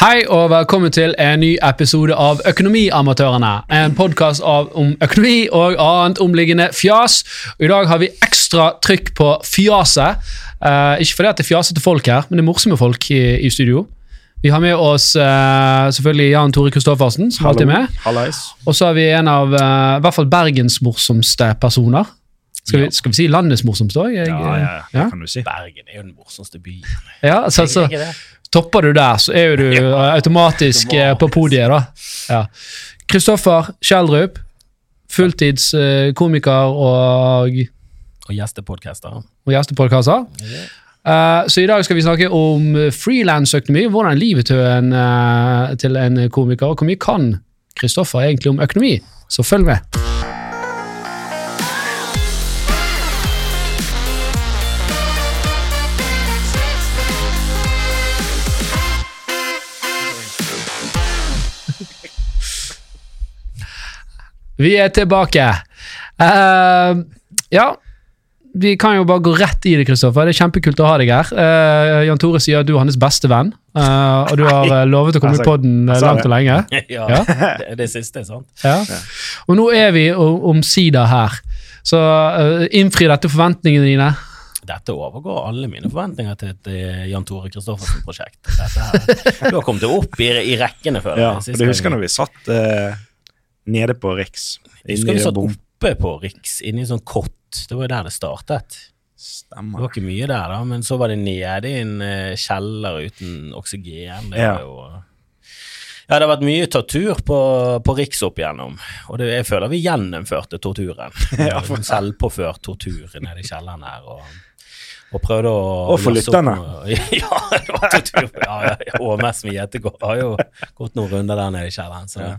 Hei og velkommen til en ny episode av Økonomiamatørene. En podkast om økonomi og annet omliggende fjas. Og I dag har vi ekstra trykk på fjaset. Eh, ikke fordi det er fjasete folk her, men det er morsomme folk i, i studio. Vi har med oss eh, selvfølgelig Jan Tore Kristoffersen, som alltid er med. Halleis. Og så har vi en av eh, i hvert fall Bergens morsomste personer. Skal, vi, skal vi si landets morsomste òg? Ja, ja, ja, Ja. kan du si. Bergen er jo den morsomste byen. Ja, altså, så, ikke det? Topper du der, så er jo du automatisk eh, på podiet, da. Ja. Kristoffer Kjeldrup, fulltidskomiker og, Og gjestepodcaster. og gjestepodkaster. Eh, så i dag skal vi snakke om frilansøkonomi. Hvordan livet til en, eh, til en komiker, og hvor mye kan Kristoffer egentlig om økonomi? Så følg med. Vi er tilbake. Uh, ja, vi kan jo bare gå rett i det, Kristoffer. Det er kjempekult å ha deg her. Uh, Jan Tore sier at du er hans beste venn, uh, og du har lovet å komme i jeg sa langt og lenge. ja, Ja. Det, det siste er sant. Ja. Og nå er vi omsider her. Så innfri dette forventningene dine. Dette overgår alle mine forventninger til et Jan Tore Christoffersen-prosjekt. Du har kommet opp i, i rekkene før. Ja, sist for du husker når vi satt eh, nede på Riks? Jeg husker vi satt oppe på Riks, inni en sånn kott. Det var jo der det startet. Det var ikke mye der, da, men så var det nede i en eh, kjeller uten oksygen. Det Ja. var jo ja, det har vært mye tortur på, på Riks opp igjennom, og det, jeg føler vi gjennomførte torturen. Ja, for- Selvpåført tortur nede i kjelleren her. og og prøvde å Og for lytterne. Ja, det var tortur. Ja, ja. HMS med gjetegård har jo gått noen runder der nede i kjelleren. Så. Ja.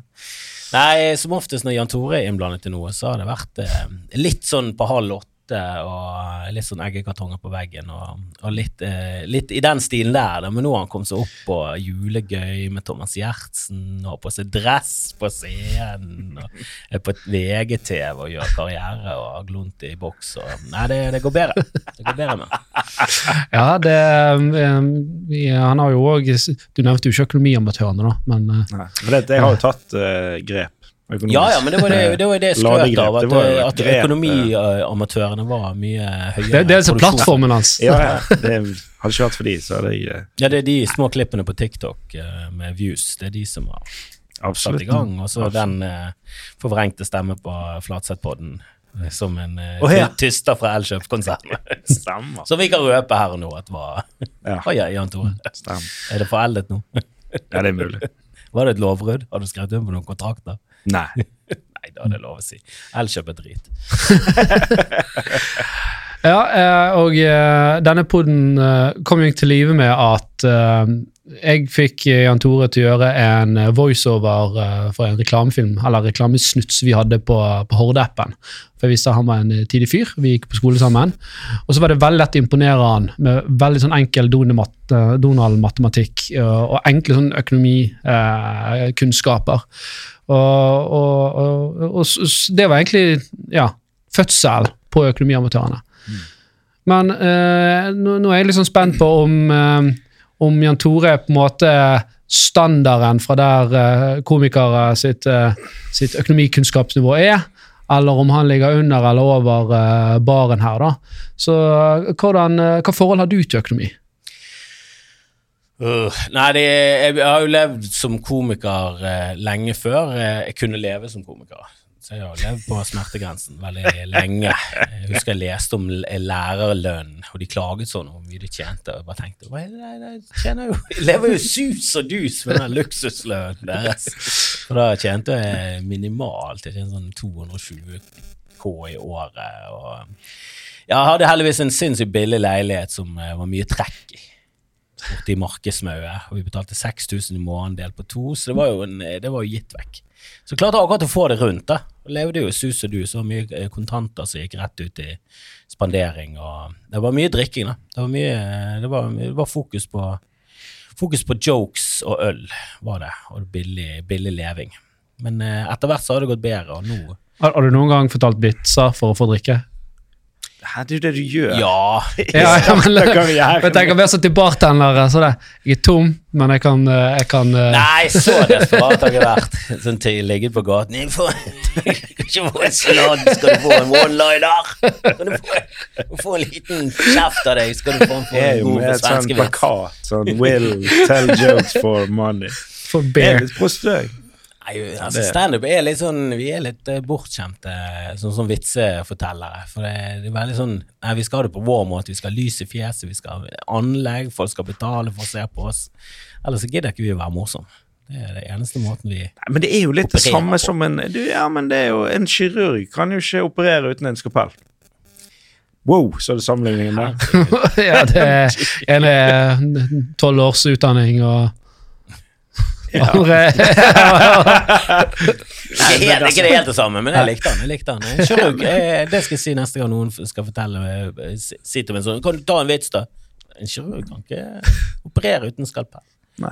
Nei, som oftest når Jan Tore er innblandet i noe, så har det vært eh, litt sånn på halv åtte og litt sånn eggekartonger på veggen og, og litt, eh, litt i den stilen der. Da. Men nå har han kommet seg opp på julegøy med Thomas Giertsen og har på seg dress på scenen og er på VGTV og gjør karriere og har glunt i boks og Nei, det, det går bedre. Det går bedre med. Ja, det eh, Han har jo òg Du nevnte jo ikke økonomiamatørene, da, men eh, Nei, Men det, det har jo tatt uh, grep økonomisk. Ja, ja, men det var det, det, var det jeg skrøt av, at, var jo at økonomiamatørene var mye høyere. det, det er altså plattformen hans. Ja, ja. Det, hadde ikke vært for de, så hadde jeg eh, Ja, det er de små klippene på TikTok eh, med views, det er de som har satt i gang. Og så den uh, forvrengte stemme på Flatseth-podden eh, som en uh, oh, ja. tyster fra Elkjøp-konsernet. Stemmer. Som vi kan røpe her og nå at var Ja, ja, Jan Tore. stemmer. Er det foreldet nå? Ja, det er mulig. Var det et lovbrudd? Har du skrevet under på noen kontrakter? Nei. Nei, da er det lov å si. Elkjøp er drit. Ja, eh, og eh, denne podden eh, kom jo til live med at eh, jeg fikk eh, Jan Tore til å gjøre en eh, voiceover eh, for en reklamefilm, eller reklamesnuts vi hadde på, på Horde-appen. For jeg visste han var en eh, tidlig fyr, vi gikk på skole sammen. Og så var det veldig lett å imponere han med veldig sånn enkel Donald- eh, Donald-matematikk eh, og enkle sånn økonomikunnskaper. Og, og, og, og det var egentlig ja, fødsel på Økonomiamatørene. Men eh, nå, nå er jeg litt sånn spent på om, eh, om Jan Tore på en måte standarden fra der eh, komikere sitt, eh, sitt økonomikunnskapsnivå er, eller om han ligger under eller over eh, baren her. da. Så eh, hvordan, hva forhold har du til økonomi? Øh, nei, det, jeg har jo levd som komiker eh, lenge før eh, jeg kunne leve som komiker. Så jeg har levd på smertegrensen veldig lenge. Jeg husker jeg leste om lærerlønn, og de klaget sånn om hvor mye de tjente. Og jeg bare tenkte det, nei, jeg jo, jeg lever jo sus og dus med den luksuslønnen deres. For da tjente jeg minimalt. Jeg tjente sånn 220 K i året. Og jeg hadde heldigvis en sinnssykt billig leilighet som var mye trekk i borte i Markedsmauet, og vi betalte 6000 i måneden delt på to, så det var en, det var jo gitt vekk. Så klarte jeg akkurat å få det rundt, da. Og levde jo sus og dus, og mye eh, kontanter som gikk rett ut i spandering, og det var mye drikking, da. Det var mye, det var, det var fokus på Fokus på jokes og øl, var det, og billig, billig leving. Men eh, etter hvert så har det gått bedre, og nå Har, har du noen gang fortalt vitser for å få drikke? Hæ, det er jo det du gjør. Ja. Ja, ja, men, karrieren. jeg tenker mer sånn til bartendere. Så det, jeg er tom, men jeg kan, eh, jeg kan eh, Nei, så desperat har jeg vært. Sånn til ligget på gaten. Jeg får, ikke få en sladd, skal du få en one-liner? Kan du få, få en liten kjeft av deg, skal du få en, få Det er en god svenskevits? sånn plakat. Sånn 'Will tell jokes for money'. for Det er beer. litt prostituering. Nei, altså Standup er litt sånn Vi er litt eh, bortskjemte sånn som vitsefortellere. For det, det er veldig sånn Nei, vi skal ha det på vår måte. Vi skal ha lys i fjeset, vi skal ha anlegg, folk skal betale for å se på oss. Ellers så gidder ikke vi å være morsomme. Det er det eneste måten vi Nei, men det er jo litt det samme på. som en du, Ja, men det er jo En kirurg kan jo ikke operere uten en skapell. Wow, så er det sammenligningen der. ja, det er en er tolv års utdanning og andre Ikke helt, ikke det helt det samme, men jeg likte han. jeg likte han. Jeg Kirurg, jeg, det skal jeg si neste gang noen skal fortelle eh, si- Si til meg sånn Kan du ta en vits, da? En kirurg kan ikke operere uten skalpell.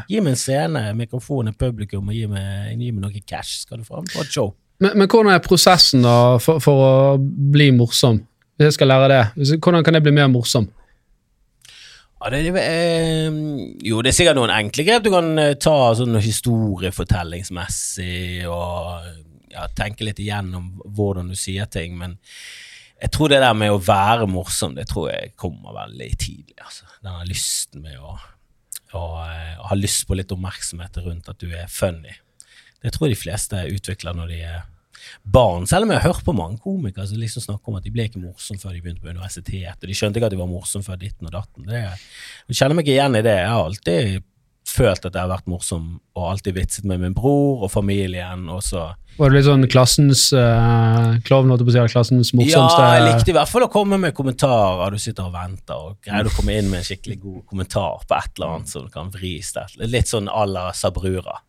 Gi meg en scene, mikrofon, et publikum, og gi meg, gi meg noe cash, skal du få. Ha et show. men, men hvordan er prosessen da for, for å bli morsom? Hvis jeg skal lære det, hvordan kan jeg bli mer morsom? Ja, det, det, eh, jo, det er sikkert noen enkle grep du kan eh, ta sånn historiefortellingsmessig og ja, tenke litt igjennom hvordan du sier ting, men jeg tror det der med å være morsom, det tror jeg kommer veldig tidlig. Altså. Denne lysten med å, å, å ha lyst på litt oppmerksomhet rundt at du er funny. Det tror jeg de fleste utvikler når de er barn, selv om jeg har hørt på mange komikere som liksom snakker om at de ble ikke morsomme før de begynte på universitetet, og de skjønte ikke at de var morsomme før ditten og datten. Det, jeg kjenner meg ikke igjen i det. Jeg har alltid følt at jeg har vært morsom, og alltid vitset med min bror og familien, og så Var du litt sånn klassens uh, klovn, holdt jeg på å klassens morsomste Ja, jeg likte i hvert fall å komme med kommentarer. Du sitter og venter, og greier å komme inn med en skikkelig god kommentar på et eller annet som kan vris deg. Litt sånn à la Sabrura.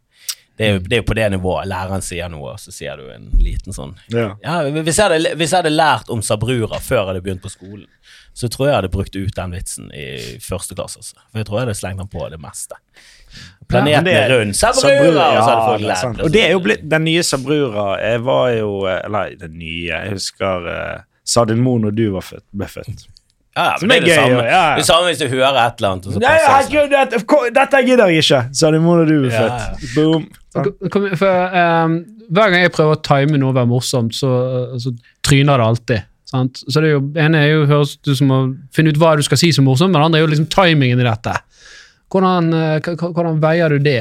Det er jo det er jo på det nivået. Læreren sier noe, og så sier du en liten sånn Ja. Ja, hvis jeg, hadde, hvis jeg hadde lært om Sabrura før jeg hadde begynt på skolen, så tror jeg jeg hadde brukt ut den vitsen i første klasse. Også. For jeg tror jeg hadde slengt den på det meste. Planeten ja, er rund. Sabrura! Sabrura, og så hadde folk lært det. Og det er jo blitt Den nye Sabrura jeg var jo eh, Eller den nye Jeg husker uh, sa din mor når du var født, ble født. Ja, men det er det gøy, samme. ja, ja. Det samme hvis du hører et eller annet, og så Nei, herregud, dette, dette gidder jeg ikke! Sa din må da du ble født. Boom. Kom- for, ehm, Hver gang jeg prøver å time noe og være morsomt, så, så tryner det alltid. Sant? Så det er jo, ene er jo høres ut som å finne ut hva du skal si som morsomt, men det andre er jo liksom timingen i dette. Hvordan, eh, hvordan veier du det?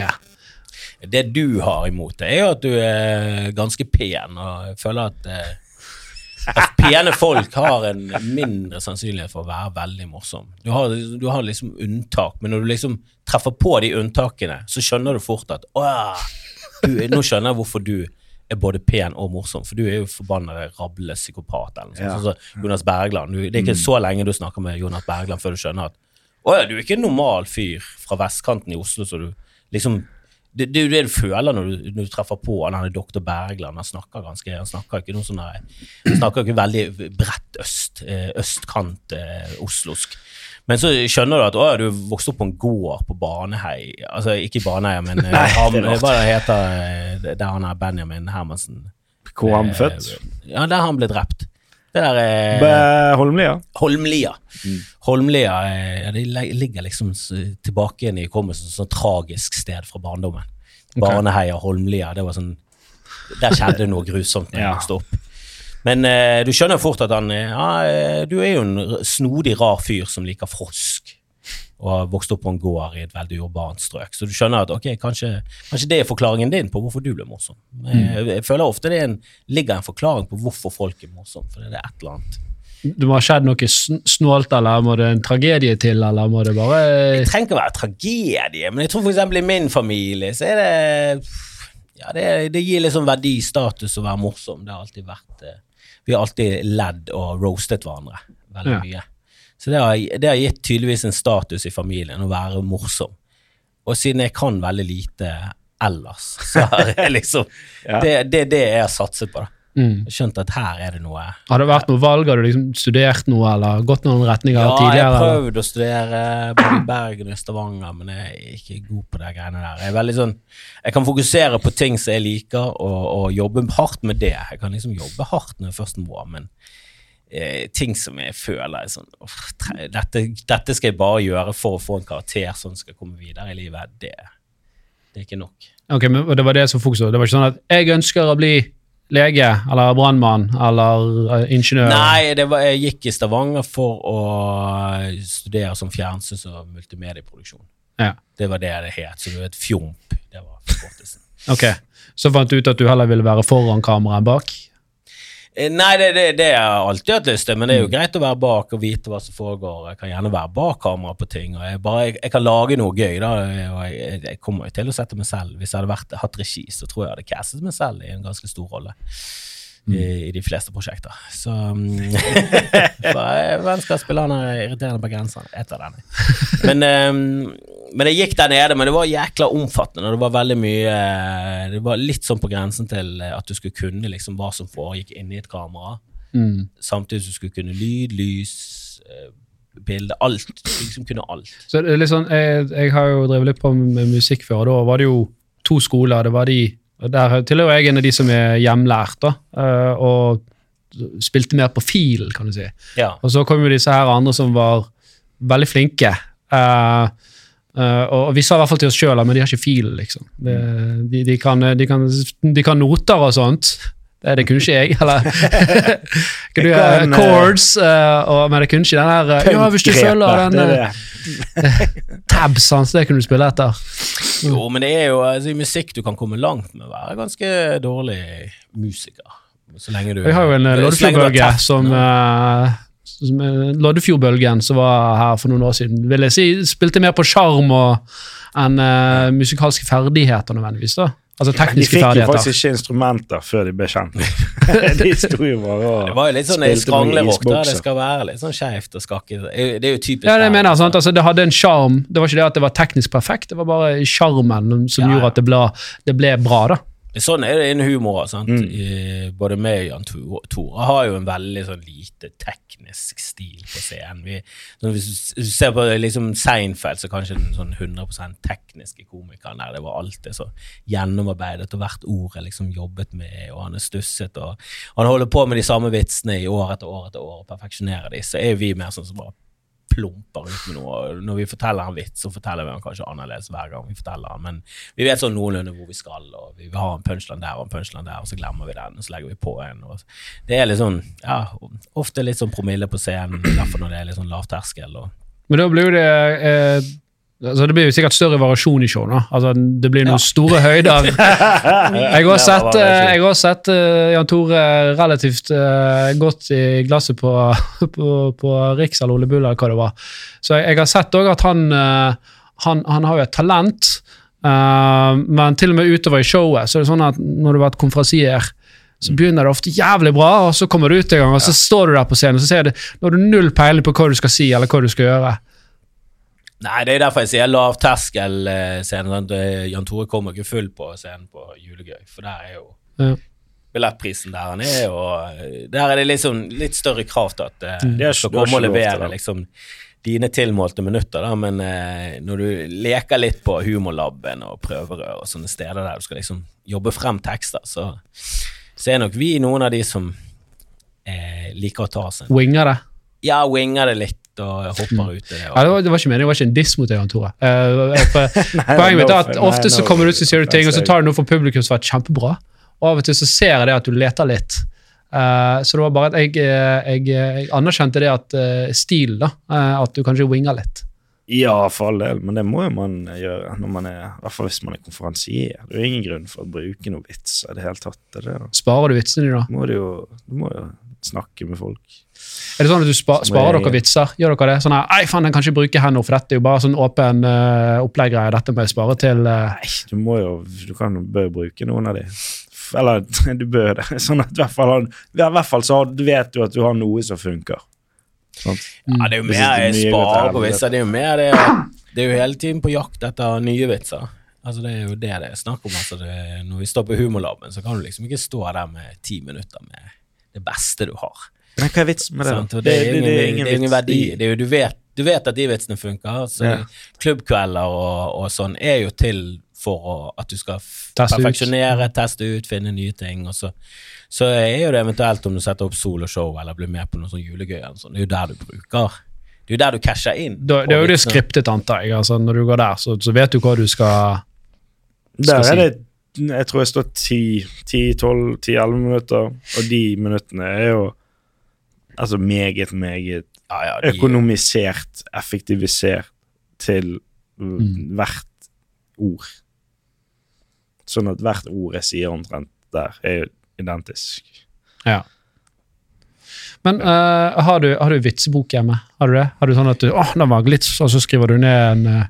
Det du har imot det, er jo at du er ganske pen, og føler at, eh, at pene folk har en mindre sannsynlighet for å være veldig morsom. Du har, du har liksom unntak, men når du liksom treffer på de unntakene, så skjønner du fort at du, nå skjønner jeg hvorfor du er både pen og morsom, for du er jo forbanna rablende psykopat. eller noe sånt. Ja. Sånn Jonas Bergland. Du, det er ikke så lenge du snakker med Jonas Bergland før du skjønner at å ja, du er ikke en normal fyr fra vestkanten i Oslo, så du liksom det, det er jo det du føler når du, når du treffer på han her doktor Bergland. Han snakker ganske, han snakker ikke noe sånn der, han snakker ikke veldig bredt øst, eh, østkant eh, oslosk. Men så skjønner du at å, du vokste opp på en gård på Baneheia. Altså ikke Baneheia, men eh, Nei, Ham, hva det heter eh, der han er Benjamin Hermansen Hvor han ble født? Ja, der han ble drept. Det der eh, Holmlia? Holmlia? Holmlia. Holmlia eh, det ligger liksom tilbake igjen i hukommelsen som et sånn tragisk sted fra barndommen. Baneheia, Holmlia, det var sånn Der skjedde noe grusomt da jeg Ja. vokste opp. Men eh, du skjønner fort at han eh, ja, eh, Du er jo en snodig, rar fyr som liker frosk. Og har vokst opp på en gård i et veldig urbant strøk. Så du skjønner at ok, kanskje, kanskje det er forklaringen din på hvorfor du ble morsom. Jeg, jeg føler ofte det en, ligger en forklaring på hvorfor folk er morsomme. For det er et eller annet. Det må ha skjedd noe snålt, eller må det en tragedie til, eller må det bare Det trenger ikke å være tragedie, men jeg tror eksempel i min familie så er det Ja, det, det gir liksom verdi, status, å være morsom. Det har alltid vært eh, Vi har alltid ledd og roastet hverandre veldig Ja. mye. Så det har, det har gitt tydeligvis en status i familien å være morsom. Og siden jeg kan veldig lite ellers, så har jeg liksom Ja. Det er det, det jeg har satset på. da. Mm. Skjønt at her er det noe Har det vært noe valg? Har du liksom studert noe, eller gått noen retninger Ja, jeg tidligere? har eller? prøvd å studere både i Bergen og i Stavanger, men jeg er ikke god på de greiene der. Jeg er veldig sånn, jeg kan fokusere på ting som jeg liker, og, og jobbe hardt med det. Jeg kan liksom jobbe hardt når jeg først må, men eh, ting som jeg føler er sånn oh, dette, dette skal jeg bare gjøre for å få en karakter som skal komme videre i livet. Det, det er ikke nok. Ok, men Det var det som fokuset. Det var ikke sånn at 'jeg ønsker å bli lege eller brannmann eller eh, ingeniør'? Nei, det var, jeg gikk i Stavanger for å studere som fjernsyns- og multimedieproduksjon. Ja. Det var det det het, så du vet, fjomp. Det var forkortelsen. Ok, Så fant du ut at du heller ville være foran kamera enn bak? Eh, Nei, det, det, det har jeg alltid hatt lyst til, men det er jo greit å være bak og vite hva som foregår. Jeg kan gjerne være bak kamera på ting, og jeg, bare, jeg, jeg kan lage noe gøy. da, og jeg, jeg kommer jo til å sette meg selv. Hvis jeg hadde vært, hatt regi, så tror jeg jeg hadde castet meg selv i en ganske stor rolle. I, I de fleste prosjekter. Så mm, jeg- Hvem skal spille han irriterende bergenseren? Et den, denne. Men, ehm, men jeg gikk der nede, men det var jækla omfattende. Det var veldig mye eh, Det var litt sånn på grensen til eh, at du skulle kunne liksom hva som foregikk inni et kamera Mm. samtidig som du skulle kunne lyd, lys, eh, bilde, alt. Liksom kunne alt. Så det er litt sånn, jeg, jeg har jo drevet litt på med musikk før, og da var det jo to skoler. Det var de, Der tilhører jeg en av de som er hjemlært, da, og spilte mer på fil, kan du si. Ja. Og så kom jo disse her andre som var veldig flinke. eh, eh, og vi sa i hvert fall til oss sjøl men de har ikke fil, liksom. De, de, de, kan, de, kan, de kan noter og sånt. Det, det kunne ikke jeg, eller kan du, eh, chords, uh, og, men det kunne ikke den eh, Ja, hvis du følger den er eh, det. tabs hans, det kunne du spille etter. Jo, men det er jo altså, i musikk du kan komme langt med å være ganske dårlig musiker. Så lenge du Jeg har jo en eh, teft, som, ja. Eh, Loddefjordbølgen som var her for noen år siden. Vil jeg si spilte mer på sjarm enn uh, musikalske ferdigheter nødvendigvis. da. Altså De tekniske fikk jo faktisk ikke instrumenter før de ble kjent. de sto jo bare og Det var jo litt sånn skranglerock, da. Det skal være litt sånn skeivt og skakket. Det er jo- typisk Ja, det mener jeg, altså. sant? Altså, Det hadde en sjarm. Det var ikke det at det var teknisk perfekt, det var bare sjarmen som Ja, ja. gjorde at det ble, det ble bra. da. Sånn er det innen humor. Sant? Mm. Både meg og Jan Tore har jo en veldig sånn lite teknisk stil på scenen. Vi, hvis du ser på liksom Seinfeld, så kanskje den sånn 100% tekniske komikeren der. Det var alltid så gjennomarbeidet, og hvert ord er liksom jobbet med, og han er stusset. og Han holder på med de samme vitsene i år etter år etter år og perfeksjonerer de. Så er vi mer sånn som bare plumper ut med noe. Når vi forteller en vits, så forteller vi den kanskje annerledes hver gang vi forteller den, men vi vet sånn noenlunde hvor vi skal, og vi vil ha en punchline der og en punchline der, og så glemmer vi den, og så legger vi på en. Og det er litt sånn, ja, ofte litt sånn promille på scenen, derfor når det er litt sånn lavterskel. Og, Men da blir det eh, altså Det blir jo sikkert større variasjon i show. Altså, det blir noen Ja. store høyder. Jeg har sett, jeg har sett uh, Jan Tore relativt uh, godt i glasset på, på, på Riks eller Ole Bull, eller hva det var. Så jeg, jeg har sett òg at han, uh, han, han har jo et talent, eh, men til og med utover i showet så er det sånn at når du har vært konferansier, så begynner det ofte jævlig bra, og så kommer du ut en gang, og så står du der på scenen og så ser du, nå har du null peiling på hva du skal si eller hva du skal gjøre. Nei, det er derfor jeg sier lavterskel-scenen. Jan Tore kommer ikke full på scenen på Julegøy, for der er jo Ja. billettprisen der han er, og der er det liksom litt større krav til at eh, du skal komme og levere liksom dine tilmålte minutter, da, men eh, når du leker litt på humorlaben og prøverør og sånne steder der du skal liksom jobbe frem tekster, så, så er nok vi noen av de som eh, liker å ta seg Winger det. Ja, winger det litt og hopper ut Det, det. Ja, det, var, det var ikke meningen, det var ikke en diss mot deg, Jan Tore. Eh, Poenget mitt er at ofte så kommer du ut så sier du ting, og så tar du noe fra publikum som har vært kjempebra. Og av og til så ser jeg det at du leter litt. Uh, så det var bare at jeg, eh, jeg, jeg anerkjente det at uh, stil, da. at du kanskje winger litt. Ja, for all del, men det må jo man gjøre, når man er, i hvert fall hvis man er konferansier. Det er jo ingen grunn for å bruke noe vits i det hele tatt. Det er det, da. Sparer du vitsene dine, da? Må du, jo, du må jo snakke med folk. Er det sånn at du spa, sparer dere vitser? Gjør dere det? Sånn her, Ei, faen, den kan ikke bruke her nå, for dette er jo bare sånn åpen uh, opplegggreie. Dette må jeg spare til uh. Nei, du må jo Du kan jo bør bruke noen av de. Eller du bør det. Sånn at i hvert fall, i hvert fall så du vet du at du har noe som funker. Sånn. Ja, det er jo mer jeg er mye spare godt på vitser. Det er jo mer det Det er jo hele tiden på jakt etter nye vitser. Altså Det er jo det det er snakk om. Altså det, når vi står på Humorlaben, så kan du liksom ikke stå der med ti minutter med det beste du har. Men hva er vitsen med det? Sånt, det, er ingen, det, er ingen, det, er ingen, verdi. Det er jo, du, vet, du vet at de vitsene funker. Så Ja. Klubbkvelder og, og sånn er jo til for å, at du skal teste perfeksjonere, ut. teste ut, finne nye ting. Og så, så er jo det eventuelt om du setter opp soloshow eller blir med på noe sånn julegøy. Eller sånn. Det er jo der du bruker Det er jo der du casher inn. Da, det er jo det skriptet, antar jeg. Altså, når du går der, så, så vet du hva du skal Der Skal er det Jeg tror jeg står 10-12-10-11 minutter, og de minuttene er jo altså meget, meget ja, ja, de, økonomisert, effektivisert til mm, hvert ord. Sånn at hvert ord jeg sier omtrent der, er identisk. Ja. Men uh, har, du, har du vitsebok hjemme? Har du det? Har du sånn at du, åh, den var litt, og så skriver du ned en eh,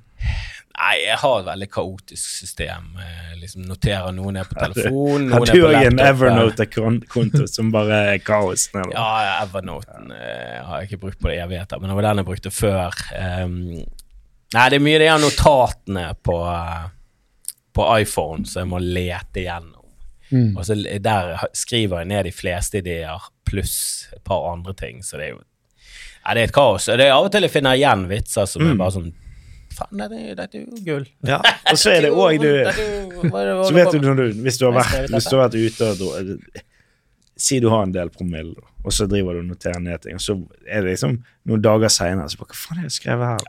Nei, jeg har et veldig kaotisk system. Jeg liksom noterer noen er på telefonen, Har du er òg en. Evernote-konto som bare er kaos? Eller? Ja, ja, Evernoten eh, har jeg ikke brukt på det evigheter, men det var den jeg brukte før. Um, nei, det er mye de er notatene på, eh, på iPhone som jeg må lete igjennom. mm. Og så der skriver jeg ned de fleste ideer, pluss et par andre ting, så det er jo ja, det er et kaos. Og det er av og til jeg finner igjen vitser som er Mm. bare sånn Faen, dette, er- jo gull. Ja. Og så er det òg du Så vet du du Hvis du har vært, hvis du har vært ute og Si du har en del promille, og så driver du og noterer ned ting, og så er det liksom noen dager seinere så bare Hva faen er det jeg skrev her?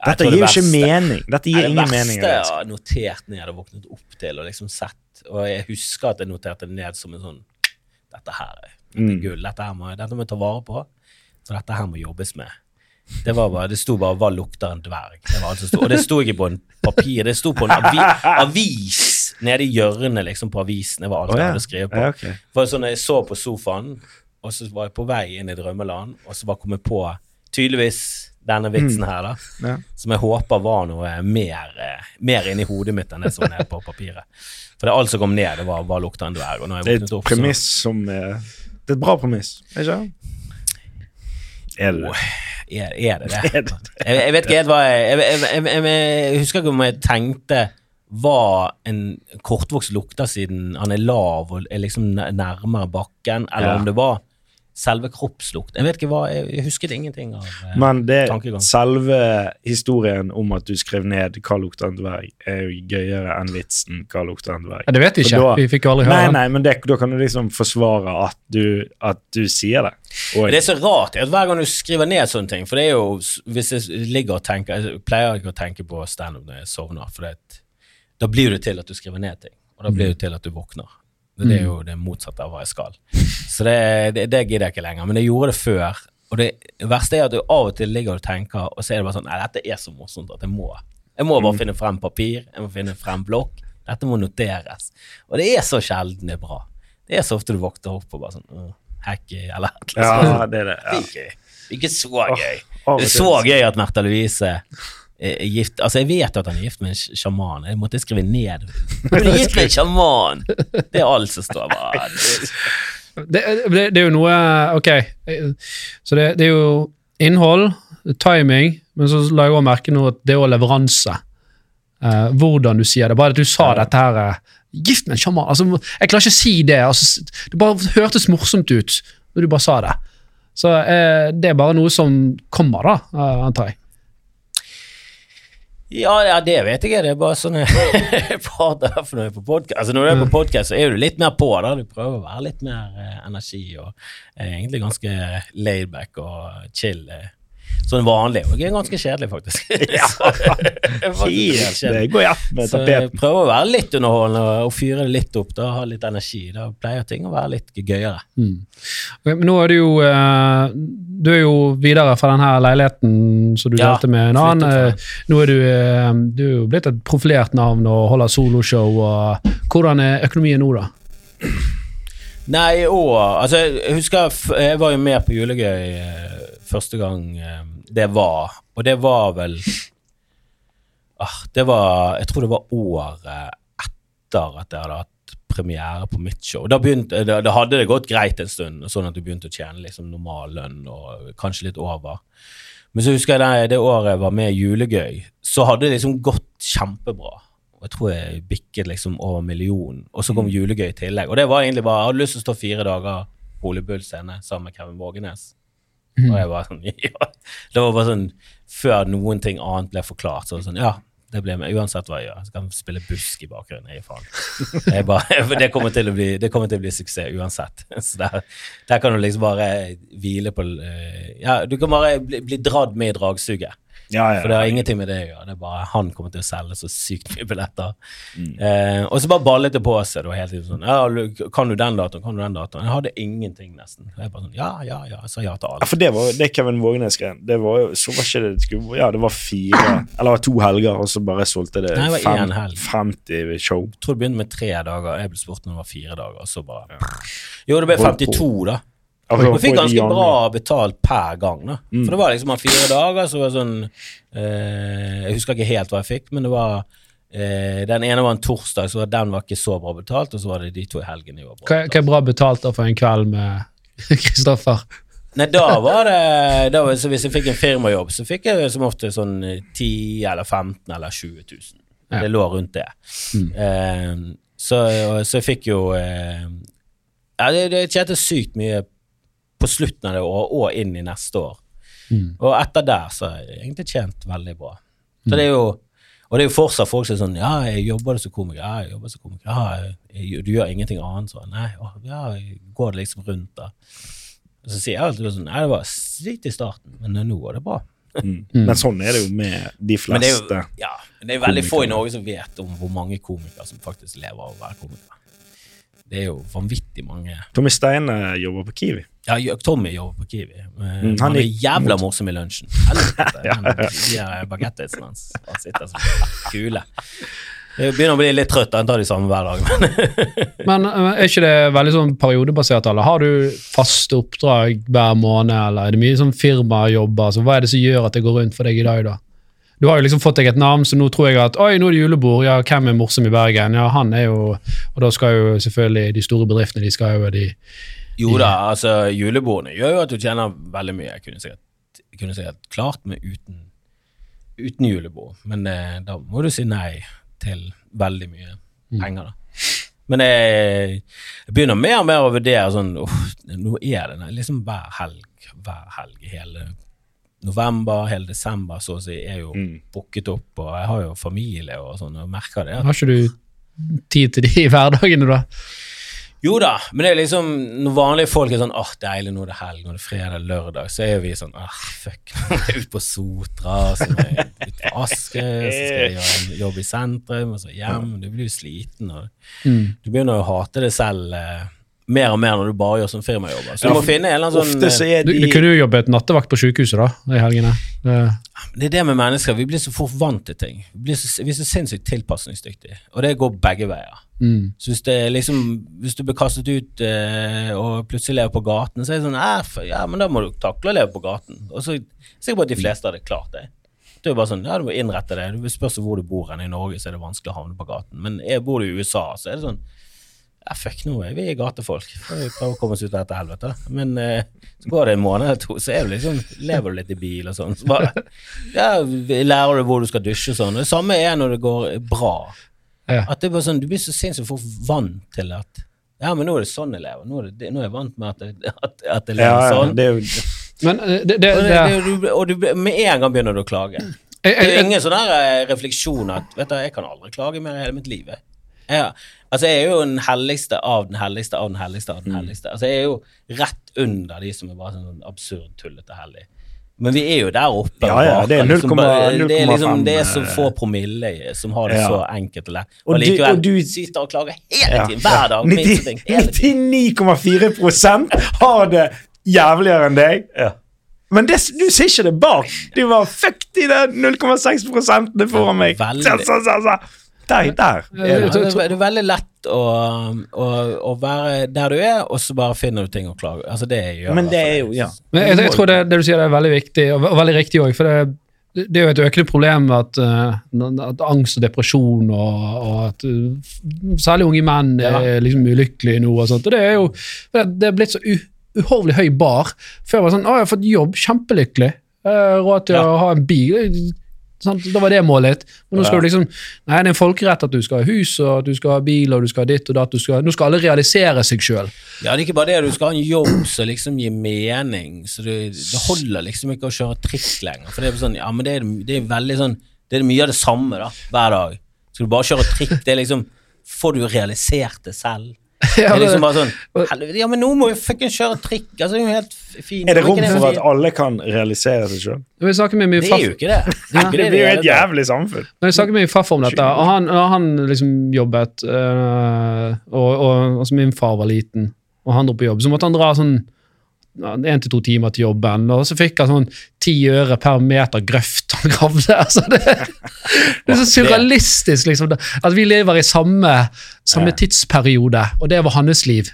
Dette gir jo ikke mening. Dette gir ingen mening. det verste jeg har notert ned og våknet opp til og liksom sett, og jeg husker at jeg noterte det ned som en sånn Dette her er dette er Mm. gull, dette her må, dette må jeg ta vare på, så dette her må jobbes med. Det var bare, det sto bare 'Hva lukter en dverg?' Det var alt som sto. Og det sto ikke på en papir, det sto på en avi, avis nede i hjørnet liksom på avisen. Det var alt oh, jeg hadde skrevet på. Ja, okay. For sånn, Jeg så på sofaen, og så var jeg på vei inn i drømmeland, og så bare kom jeg på tydeligvis denne vitsen her, da. Ja. Som jeg håper var noe mer, eh, mer inni hodet mitt enn det som var nede på papiret. For det alt som kom ned, det var 'hva lukter en dverg'? Det er et opp, premiss som er Det er et bra premiss, ikke sant? Er det det? er, er det det. Er det Jeg, jeg vet ikke helt hva jeg jeg, jeg, jeg, jeg, jeg husker ikke om jeg tenkte hva en kortvokst lukter siden han er lav og er liksom nærmere bakken, eller Ja. om det var selve kroppslukt. Jeg vet ikke hva, jeg, jeg husket ingenting av eh, Men det, tankegang. selve historien om at du skrev ned 'Hva lukter en dverg', er jo gøyere enn vitsen 'Hva lukter en dverg'. Ja, det vet vi ikke. da- vi fikk jo aldri høre Nei, nei, men det, da kan du liksom forsvare at du, at du sier det. Og, Det er så rart at hver gang du skriver ned sånne ting For det er jo, hvis jeg ligger og tenker Jeg pleier ikke å tenke på standup når jeg sovner, for det, da blir det til at du skriver ned ting. Og da blir det til at du våkner. Det, er jo det motsatte av hva jeg skal. Så det, det, det gidder jeg ikke lenger. Men jeg gjorde det før. Og det verste er at du av og til ligger og tenker, og så er det bare sånn Nei, dette er så morsomt at jeg må. Jeg må bare finne frem papir, jeg må finne frem blokk. Dette må noteres. Og det er så sjelden det er bra. Det er så ofte du våkner opp og bare sånn Hacky, eller noe sånt. ja, det er det. Ja. ikke, ikke så gøy. Oh, Det er så gøy at Märtha Louise gift Altså, jeg vet at han er gift med en sjaman. Jeg måtte skrive ned. Hun er gift med en sjaman! Det er alt som står bare Det, det, det er jo noe Ok, eh, så det, det er jo innhold, timing, men så la jeg også merke nå at det er òg leveranse. Uh, hvordan du sier det. Bare at du sa Ja. dette her uh, Gift med en sjaman. Altså, jeg klarer ikke å si det. Altså, det bare hørtes morsomt ut når du bare sa det. Så uh, det er bare noe som kommer, da, eh, antar jeg. Ja, ja, det vet jeg. Det er bare sånn jeg prater for når jeg er på podkast. Altså, når du er på podkast, så er du litt mer på. da Du prøver å være litt mer eh, energi og er egentlig ganske laidback og chill. eh. Sånn vanlig. Og det er ganske kjedelig, faktisk. Ja. Så, det faktisk det går ett med Så tapeten. prøver å være litt underholdende og, og fyre det litt opp. Da, ha litt energi. Da pleier ting å være litt gøyere. Mm. Okay, Men nå er du jo eh, Du er jo videre fra denne leiligheten som du Ja, delte med en annen. eh, Nå er du, eh, du er jo blitt et profilert navn og holder soloshow. og Hvordan er økonomien nå, da? Nei, og Altså, jeg husker jeg var jo med på Julegøy eh, første gang eh, det var, og det var vel ah, Det var Jeg tror det var året etter at jeg hadde hatt premiere på mitt show. Da, begynte, da, da hadde det gått greit en stund, sånn at du begynte å tjene liksom normal lønn og kanskje litt over. Men så husker jeg det, det året jeg var med i Julegøy, så hadde det liksom gått kjempebra. Og jeg tror jeg bikket liksom over millionen. Og så kom julegøy i tillegg. Og det var egentlig bare Jeg hadde lyst til å stå fire dager på Ole Bull scene sammen med Kevin Vågenes. Og jeg var sånn Ja. Det var bare sånn Før noen ting annet ble forklart, så var det sånn Ja, Det blir med, uansett hva jeg gjør. Så kan jeg spille busk i bakgrunnen. Jeg gir faen. Jeg bare, det kommer, til å bli, det kommer til å bli suksess uansett. Så der, der kan du liksom bare hvile på eh, Ja, du kan bare bli, bli dratt med i dragsuget. Ja, ja. For det har ingenting med det å gjøre. Det er bare Han kommer til å selge så sykt mye billetter. Eh, og så bare ballet det på seg da hele tiden sånn ja, Kan du den datoen? Kan du den datoen? Jeg hadde ingenting, nesten. Jeg bare sånn, Ja, ja, ja. Jeg sa ja til Ja, for det var det Kevin Vågenes-greien. Det var jo, så var ikke det, skulle, Ja, det var fire Eller det var to helger, og så bare solgte det Nei, det var fem, helg. 50 show. Jeg tror det begynte med tre dager. Jeg ble spurt når det var fire dager, og så bare Jo, det ble 52, da. Altså, man fikk ganske bra betalt per gang, da. Mm. For det var liksom fire dager, så var det sånn eh, Jeg husker ikke helt hva jeg fikk, men det var eh, Den ene var en torsdag, så den var ikke så bra betalt, og så var det de to helgene var bra. Hva, hva er bra betalt da for en kveld med Kristoffer? Nei, da var det da var, så Hvis jeg fikk en firmajobb, så fikk jeg som ofte sånn eh, 10 eller 15 eller 20 000. Ja. Det lå rundt det. Eh, så, så jeg fikk jo eh, Ja, det, det tjente sykt mye på slutten av det året og inn i neste år. Mm. Og etter der så har jeg egentlig tjent veldig bra. Så det er jo og det er jo fortsatt folk som er sånn Ja, jeg jobber som komiker. Ja, jeg jobber som komiker. Ja, jeg, du gjør ingenting annet sånn. Nei, å, ja, går det liksom rundt da? Og så sier jeg alltid sånn Nei, det var slitt i starten, men nå går det bra. Mm. Men sånn er det jo med de Men det er fleste. jo ja, men det er veldig få i. Norge som vet om hvor mange komikere som faktisk lever av å være komiker. Det er jo vanvittig mange. Tommy Steine jobber på Kiwi. Ja, Tommy jobber på Kiwi. Eh, Mm, han, han er jævla mot- morsom i lunsjen. Helvete. Ja. han- De her bagettene hans han sitter som kule. Jeg begynner å bli litt trøtt. Han tar de samme hver dag. Men Men eh, er ikke det veldig sånn periodebasert, eller har du faste oppdrag hver måned, eller er det mye sånn firmajobber? Så hva er det som gjør at det går rundt for deg i dag, da? Du har jo liksom fått deg et navn, så nå tror jeg at oi, nå er det julebord. Ja, hvem er morsom i Bergen? Ja, han er jo Og da skal jo selvfølgelig de store bedriftene, de skal jo de jo da, altså julebordene gjør jo at du tjener veldig mye. Jeg kunne sikkert, kunne sikkert klart meg uten, uten julebord, men eh, da må du si nei til veldig mye penger, da. Men jeg, jeg begynner mer og mer å vurdere sånn uff, Nå er det liksom hver helg, hver helg hele november, hele desember, så å si, er jo Mm. booket opp, og jeg har jo familie og sånn, og merker det. Har ikke du tid til de i hverdagene, da? Jo da, men det er liksom når vanlige folk er sånn åh, deilig, nå er det helg, nå er det fredag, lørdag, så er vi sånn åh, fuck, nå er jeg ute på Sotra, så må jeg ut på Aske, så skal jeg gjøre en jobb i sentrum, og så hjem, du blir jo sliten, og Mm. du begynner å hate det selv eh, mer og mer når du bare gjør som firmajobber. Så du må finne en eller annen sånn Ofte så er Du, de du kunne jo jobbet nattevakt på sykehuset, da, i helgene. Det, Det er det med mennesker, vi blir så fort vant til ting. Vi, blir så, vi er så sinnssykt tilpasningsdyktige, og det går begge veier. mm. Så hvis, det er liksom, hvis du blir kastet ut eh, og plutselig lever på gaten, så er det sånn "Eh, for- Ja, men da må du takle å leve på gaten. Og så er sikker på at de fleste hadde klart det. Det er jo bare sånn, ja, Du må innrette det. Du spørs hvor du bor hen. I Norge så er det vanskelig å havne på gaten. Men jeg bor i USA, så er det sånn ja, fuck, nå er vi gatefolk. Får vi prøve å komme oss ut av dette helvete. Men eh, så går det en måned eller to, så er du liksom, lever du litt i bil og sånn. Så bare, ja, lærer du hvor du skal dusje og sånn. Det samme er når det går bra. Ja. At det er bare sånn, Du blir så sinnssykt fort vant til at Ja, men nå er det sånn jeg lever. Nå er, det, nå er jeg vant med at, jeg- at, at jeg lever ja, ja, sånn. det er jo Men eh, det, det, og, og du, med en gang begynner du å klage. jeg, Det er ingen sånn eh, refleksjon at vet du, jeg kan aldri klage mer i hele mitt liv. jeg. Jeg, altså, jeg er jo den helligste av den helligste av den helligste. av den helligste. Altså, jeg er jo rett under de som er bare sånn absurd, tullete hellig. Men vi er jo der oppe. Ja, ja, det er liksom, 0,5, liksom, det er liksom det er så eh, få promille som har det ja. så enkelt lett. Og Og du- likevel og du- sitter og klager hele tiden, hver dag. minste ting, hele tiden. 99,4 har det jævligere enn deg. Ja. Men det, du ser ikke det bak. Du var fuck de der 0,6 prosentene foran meg. Veldig. Der, der. Er det. det, er, veldig lett å, å, å være der du er, og så bare finner du ting å klage Altså, det gjør Men det er jo ja. Men jeg, jeg tror det, det du sier, det er veldig viktig, og, og veldig riktig òg. For det, det er jo et økende problem at, eh, at angst og depresjon og, og at eh, særlig unge menn er liksom ulykkelige nå. og sånt, og Det er jo det, er blitt så uhorvelig høy bar. Før var det sånn Å, jeg har fått jobb, kjempelykkelig. Eh, Råd til Ja. å ha en bil. Sant? Da var det målet. Men nå skal du liksom Nei, det er en folkerett at du skal ha hus, og du skal ha bil, og du skal ha ditt og datt. skal- Nå skal alle realisere seg sjøl. Ja, det er ikke bare det. Du skal ha en jobb som liksom gir mening. Så det, det holder liksom ikke å kjøre trikk lenger. For det er sånn, ja, men det er, det er veldig sånn Det er mye av det samme da, hver dag. Skal du bare kjøre trikk, det er liksom Får du realisert det selv? Det Ja, er liksom bare sånn Helvete, ja, men nå må vi fucking kjøre trikk. Altså, det er jo helt fint. Er det rom for at alle kan realisere seg sjøl? Det er jo ikke det. Det er jo ikke Det det blir jo et jævlig samfunn. Når jeg snakket med min farfar om dette, og han, og han liksom jobbet øh, og, og altså Min far var liten, og han dro på jobb. Så måtte han dra sånn én til to timer til jobben, og så fikk han sånn ti øre per meter grøft han gravde. Altså det, det er så surrealistisk, liksom. At vi lever i samme, samme tidsperiode, og det var hans liv.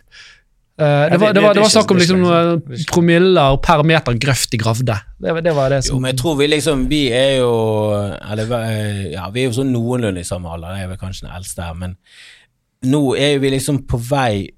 Uh, det, var, det, var, det var snakk om liksom, er er promiller per meter grøft de gravde. Det, var- det var det Jo, men jeg tror vi liksom Vi er jo Eller eh, ja, vi er jo sånn noenlunde i samme alder. Jeg er vel kanskje den eldste her, men nå er jo vi liksom på vei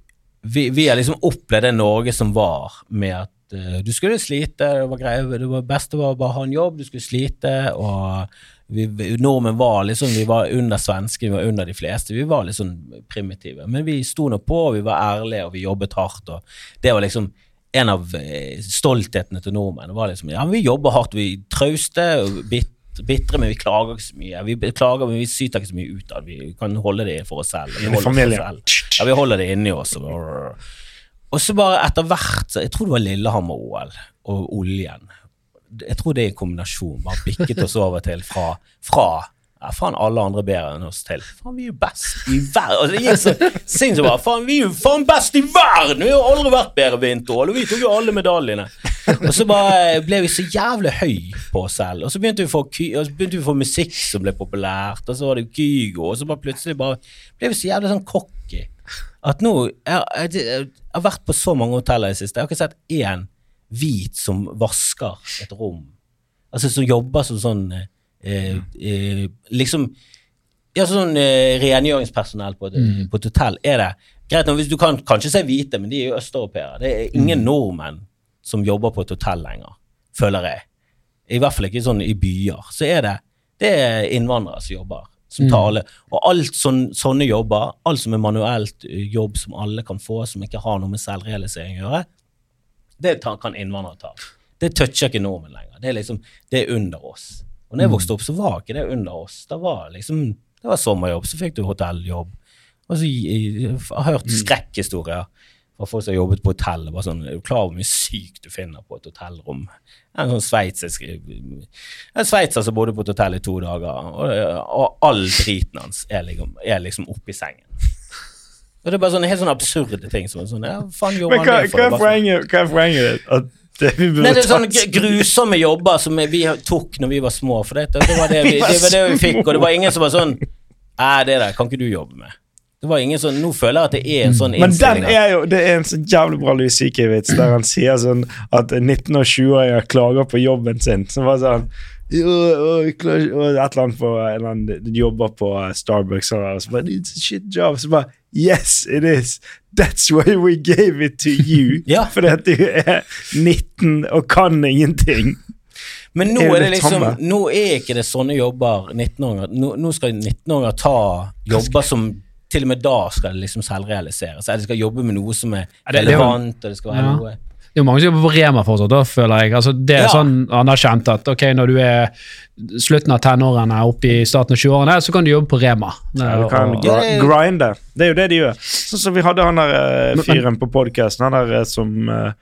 Vi, vi har liksom opplevd det Norge som var, med at eh, du skulle slite, det var greit, det var beste var å bare ha en jobb, du skulle slite, og vi, nordmenn var liksom Vi var under svenske, vi var under de fleste. Vi var litt sånn primitive. Men vi sto nå på, vi var ærlige, og vi jobbet hardt, og det var liksom en av eh, stolthetene til nordmenn var liksom Ja, vi jobber hardt, vi er trauste bit, bitre, men vi klager ikke så mye. Vi klager, men vi syter ikke så mye ut av det. Vi kan holde det for oss selv. Vi holder det oss selv. Ja, vi holder det inni oss. Og, og så bare etter hvert Jeg tror det var Lillehammer-OL og oljen. Jeg tror det er en kombinasjon. Bare bikket oss over til fra, fra ja, faen alle andre bedre enn oss til. Faen, vi er jo best i verden. Altså, det gikk så sinnssykt bra. Faen, vi er jo faen best i verden! Vi har jo aldri vært bedre vinter-OL, og vi tok jo alle medaljene. Og så bare ble vi så jævlig høy på oss selv. Og så begynte vi å få, begynte vi å få musikk som ble populært, og så var det Kygo, og så bare plutselig bare ble vi så jævlig sånn cocky. At nå Jeg, jeg, jeg har vært på så mange hoteller i det siste. Jeg har ikke sett én hvit som vasker et rom. Altså som jobber som sånn eh, eh, Liksom Ja, sånn eh, rengjøringspersonell på et, på et hotell. Er det greit nok hvis du kan kanskje se hvite, men de er jo østeuropeere. Det er ingen nordmenn som jobber på et hotell lenger, føler jeg. I hvert fall ikke sånn i byer. Så er det det er innvandrere som jobber. Som tar alle. Og alt sån, sånne jobber, alt som er manuelt eh, jobb som alle kan få, som ikke har noe med selvrealisering å gjøre, det ta, kan innvandrere ta. Det toucher ikke nordmenn lenger. Det er liksom, det er under oss. Og når jeg vokste opp, så var ikke det under oss. Det var liksom, det var sommerjobb, så fikk du hotelljobb. Og så, jeg, jeg har hørt skrekkhistorier fra folk som har jobbet på hotell. Bare sånn, er du klar over hvor mye sykt du finner på et hotellrom? En sånn sveitsisk En sveitser som bodde på et hotell i to dager, og, og all driten hans er liksom, er liksom oppi sengen. Og det er bare sånne helt sånne absurde ting. Som er sånn, ja, faen gjorde Men han det for? hva, Det er sånn- poenget, poenget ditt? Det Nei, det er sånne grusomme jobber som vi tok når vi var små. For det, det, var det, vi, det var det vi fikk, og det var ingen som var sånn Nei, det der kan ikke du jobbe med. Det var ingen sånn, Nå føler jeg at det er en sånn innstilling. Men den er jo, det er en så jævlig bra Louis CK-vits der han sier sånn at 19- og 20-åringer klager på jobben sin. Som var sånn jo, Et eller annet på en eller annen jobber på eh, Starbucks og så bare, It's a shit job. Så bare Yes, it is. That's why we gave it to you. Ja. Fordi at du er 19 og kan ingenting. Men nå Er det det liksom? Nå er ikke det sånne jobber 19-åringer Nå, nå skal 19-åringer ta jobber som til og med da skal det liksom selvrealiseres. Eller de skal jobbe med noe som er Ja, relevant, og det skal være Ja. noe Det er mange som jobber på Rema fortsatt, da, føler jeg. Altså, det er Ja. sånn anerkjent at ok, når du er slutten av tenårene opp i starten av 20-årene, så kan du jobbe på Rema. Ja, du kan Og- gr er- grinde. Det er jo det de gjør. Sånn som vi hadde han der uh, fyren på podkasten, han der eh, som uh,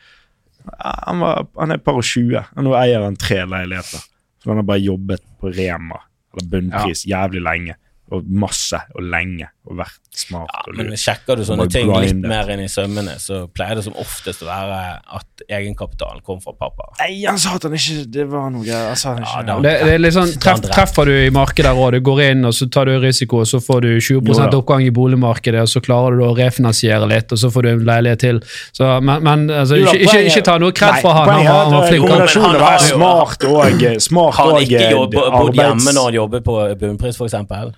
han, var, han er par og 20, og nå eier han tre leiligheter. Så han har bare jobbet på Rema, eller bunnpris, jævlig lenge. Og masse og lenge, og vært smart. Ja, og men sjekker du sånne ting litt mer inn i sømmene, så pleier det som oftest å være at egenkapitalen kom fra pappa. Nei, han sa at han ikke Det var noe greier. Han sa han Ja, ikke da- Det, det er litt sånn, treff, Treffer du i markedet òg, du går inn og så tar du risiko, og så får du 20 Jo oppgang i boligmarkedet, og så klarer du å refinansiere litt, og så får du en leilighet til. Så, men men altså, Jo da, ikke, ikke, ikke ta noe kred fra for han, han var, han var flink. Han. Jo- smart og smart Har han og ikke jobb, eh, bodd hjemme når han jobber på bunnpris, eksempel?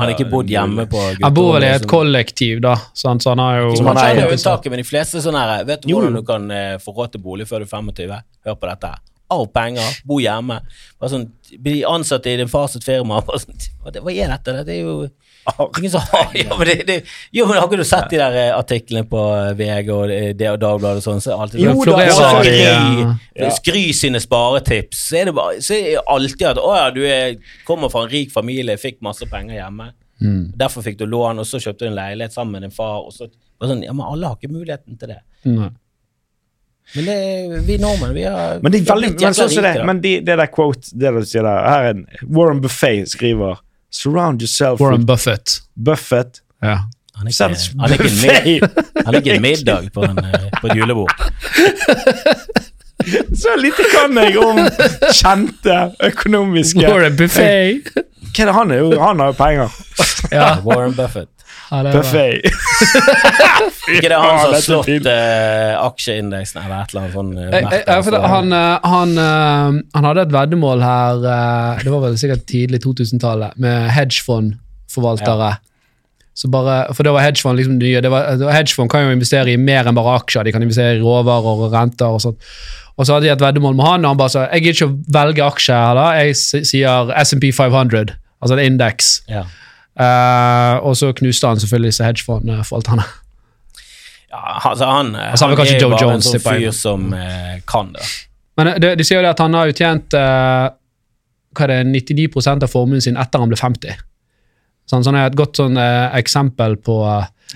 Han har ikke bodd hjemme på Han bor vel i et gutterommet, kollektiv, da, sant? så han har jo Så man Man jo taket unntaket, men de fleste sånne her Vet du hvordan du kan eh, få råd til bolig før du er 25? Hør på dette. Av penger, bo hjemme. Bare sånn, bli ansatt i din fars firma. Bare sånn, hva hva er dette? Dette er jo Ingen som har ja, men det, det, Jo, men har ikke du sett de der eh, artiklene på eh, VG og det, det og Dagbladet og sånn? Så alltid Jo, sånn, da, så- Skry, Ja. Skry sine sparetips. Så er det bare, så er det alltid at å ja, du er, kommer fra en rik familie, fikk masse penger hjemme. Mm. Derfor fikk du lån, og så kjøpte du en leilighet sammen med din far. og så, og sånn, ja, Men alle har ikke muligheten til det. Mm. Men det, vi nordmenn, vi har Men, de er vi har veldig, men så, så det, men de, det der quote, det du sier der her er en, Warren Buffet skriver Surround yourself Warren with Buffett. Buffett. Ja. Han er ikke, han er ikke, en han er ikke en middag på, en, eh, på et julebord. Så lite kan jeg om kjente økonomiske Warren er han Han har jo penger. Ja. Warren Buffett. Ja. Buffet. Ikke det han som har slått eh, aksjeindeksen eller et eller annet sånn eh, jeg, merke, altså. han, eh, han, eh, han hadde et veddemål her, eh, det var vel sikkert tidlig 2000-tallet, med hedgefondforvaltere. Så bare, for det var hedgefond liksom nye. Det var, hedgefond kan jo investere i mer enn bare aksjer. De kan investere i råvarer og renter og sånt. Og så hadde de et veddemål med han, og han bare sa jeg gidder ikke å velge aksjer heller, jeg sier SMP 500, altså en indeks. ja. Eh, og så knuste han selvfølgelig disse hedgefondforvalterne. Ja, altså han, Altså, han han er jo Joe bare Jones, en sånn fyr som uh, kan det. Men de, de sier jo det at han har jo tjent eh, hva er det, 99% av formuen sin etter han ble 50. Sånn, sånn er et godt sånn, uh, eksempel på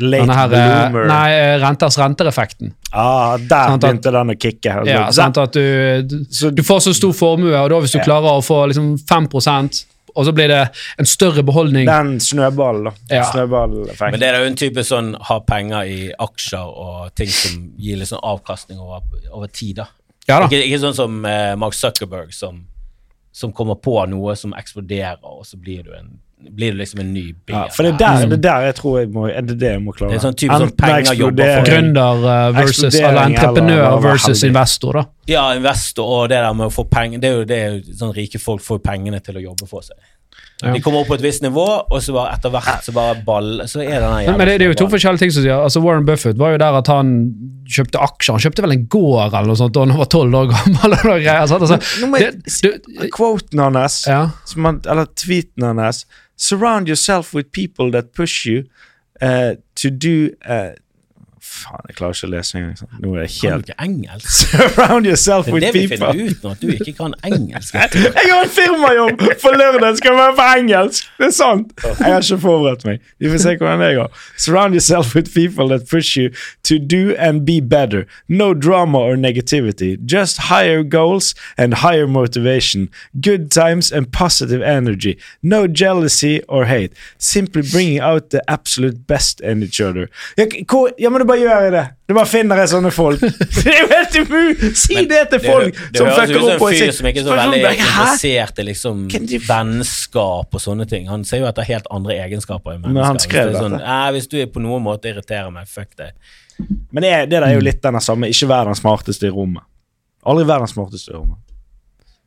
Late denne her, bloomer. nei, renters rentereffekten. Ah, der sånn at- begynte den å kicke. Altså, Ja, sånn at du, du, du får så stor formue, og da hvis du Ja. klarer å få liksom 5 og så blir det en større beholdning Den snøballen, da. Ja. Snøballeffekt. Men det er jo en type sånn ha penger i aksjer og ting som gir litt sånn avkastning over, over tid, da. Ja da. Ikke, ikke sånn som eh, Mark Zuckerberg, som, som kommer på noe som eksploderer, og så blir du, en, blir du liksom en ny bil. Ja, for det er der, det er der jeg tror jeg må, er det det jeg må klare. Det er sånn type sånn penger jobber for. Gründer eh, versus eller entreprenør eller eller, versus heldig. investor, da. Ja, investor og det der med å få penger Det er jo det er jo sånn rike folk får pengene til å jobbe for seg. Ja. De kommer opp på et visst nivå, og så bare etter hvert så bare ball Så er det den Men, det, det er jo to forskjellige ting som sier. Altså Warren Buffett var jo der at han kjøpte aksjer. Han kjøpte vel en gård eller noe sånt da han var tolv år gammel. eller noe greier. Altså, Nå må jeg- det, du, Quoten hans, ja. som han, eller tweeten hans Surround yourself with people that push you eh, to do eh, Faen, jeg klarer ikke å lese engang. Sånn. Nå er jeg Kan helt du ikke engelsk? Surround yourself with Det er det vi people finner ut nå, at du ikke kan engelsk. Jeg har en firmajobb for lørdag, skal være på engelsk! Det er sant! Jeg har ikke forberedt meg. Vi får se hvordan det går. Surround yourself with people that push you to do and be better. No drama or negativity. Just higher goals and higher motivation. Good times and positive energy. No jealousy or hate. Simply bringing out the absolute best in each other. Ja, hvor, men du bare gjør det. Du bare finner jeg sånne folk. Det er jo helt umulig! Si Men det til det, folk det som høres ut som en fyr som ikke er så veldig interessert i liksom vennskap og sånne ting. Han ser jo etter helt andre egenskaper i mennesker. Men han skrev hvis, det sånn, dette. «Nei, hvis du på noen måte irriterer meg, fuck det. Men det, det der er jo litt den samme Ikke vær den smarteste i rommet. Aldri vær den smarteste i rommet.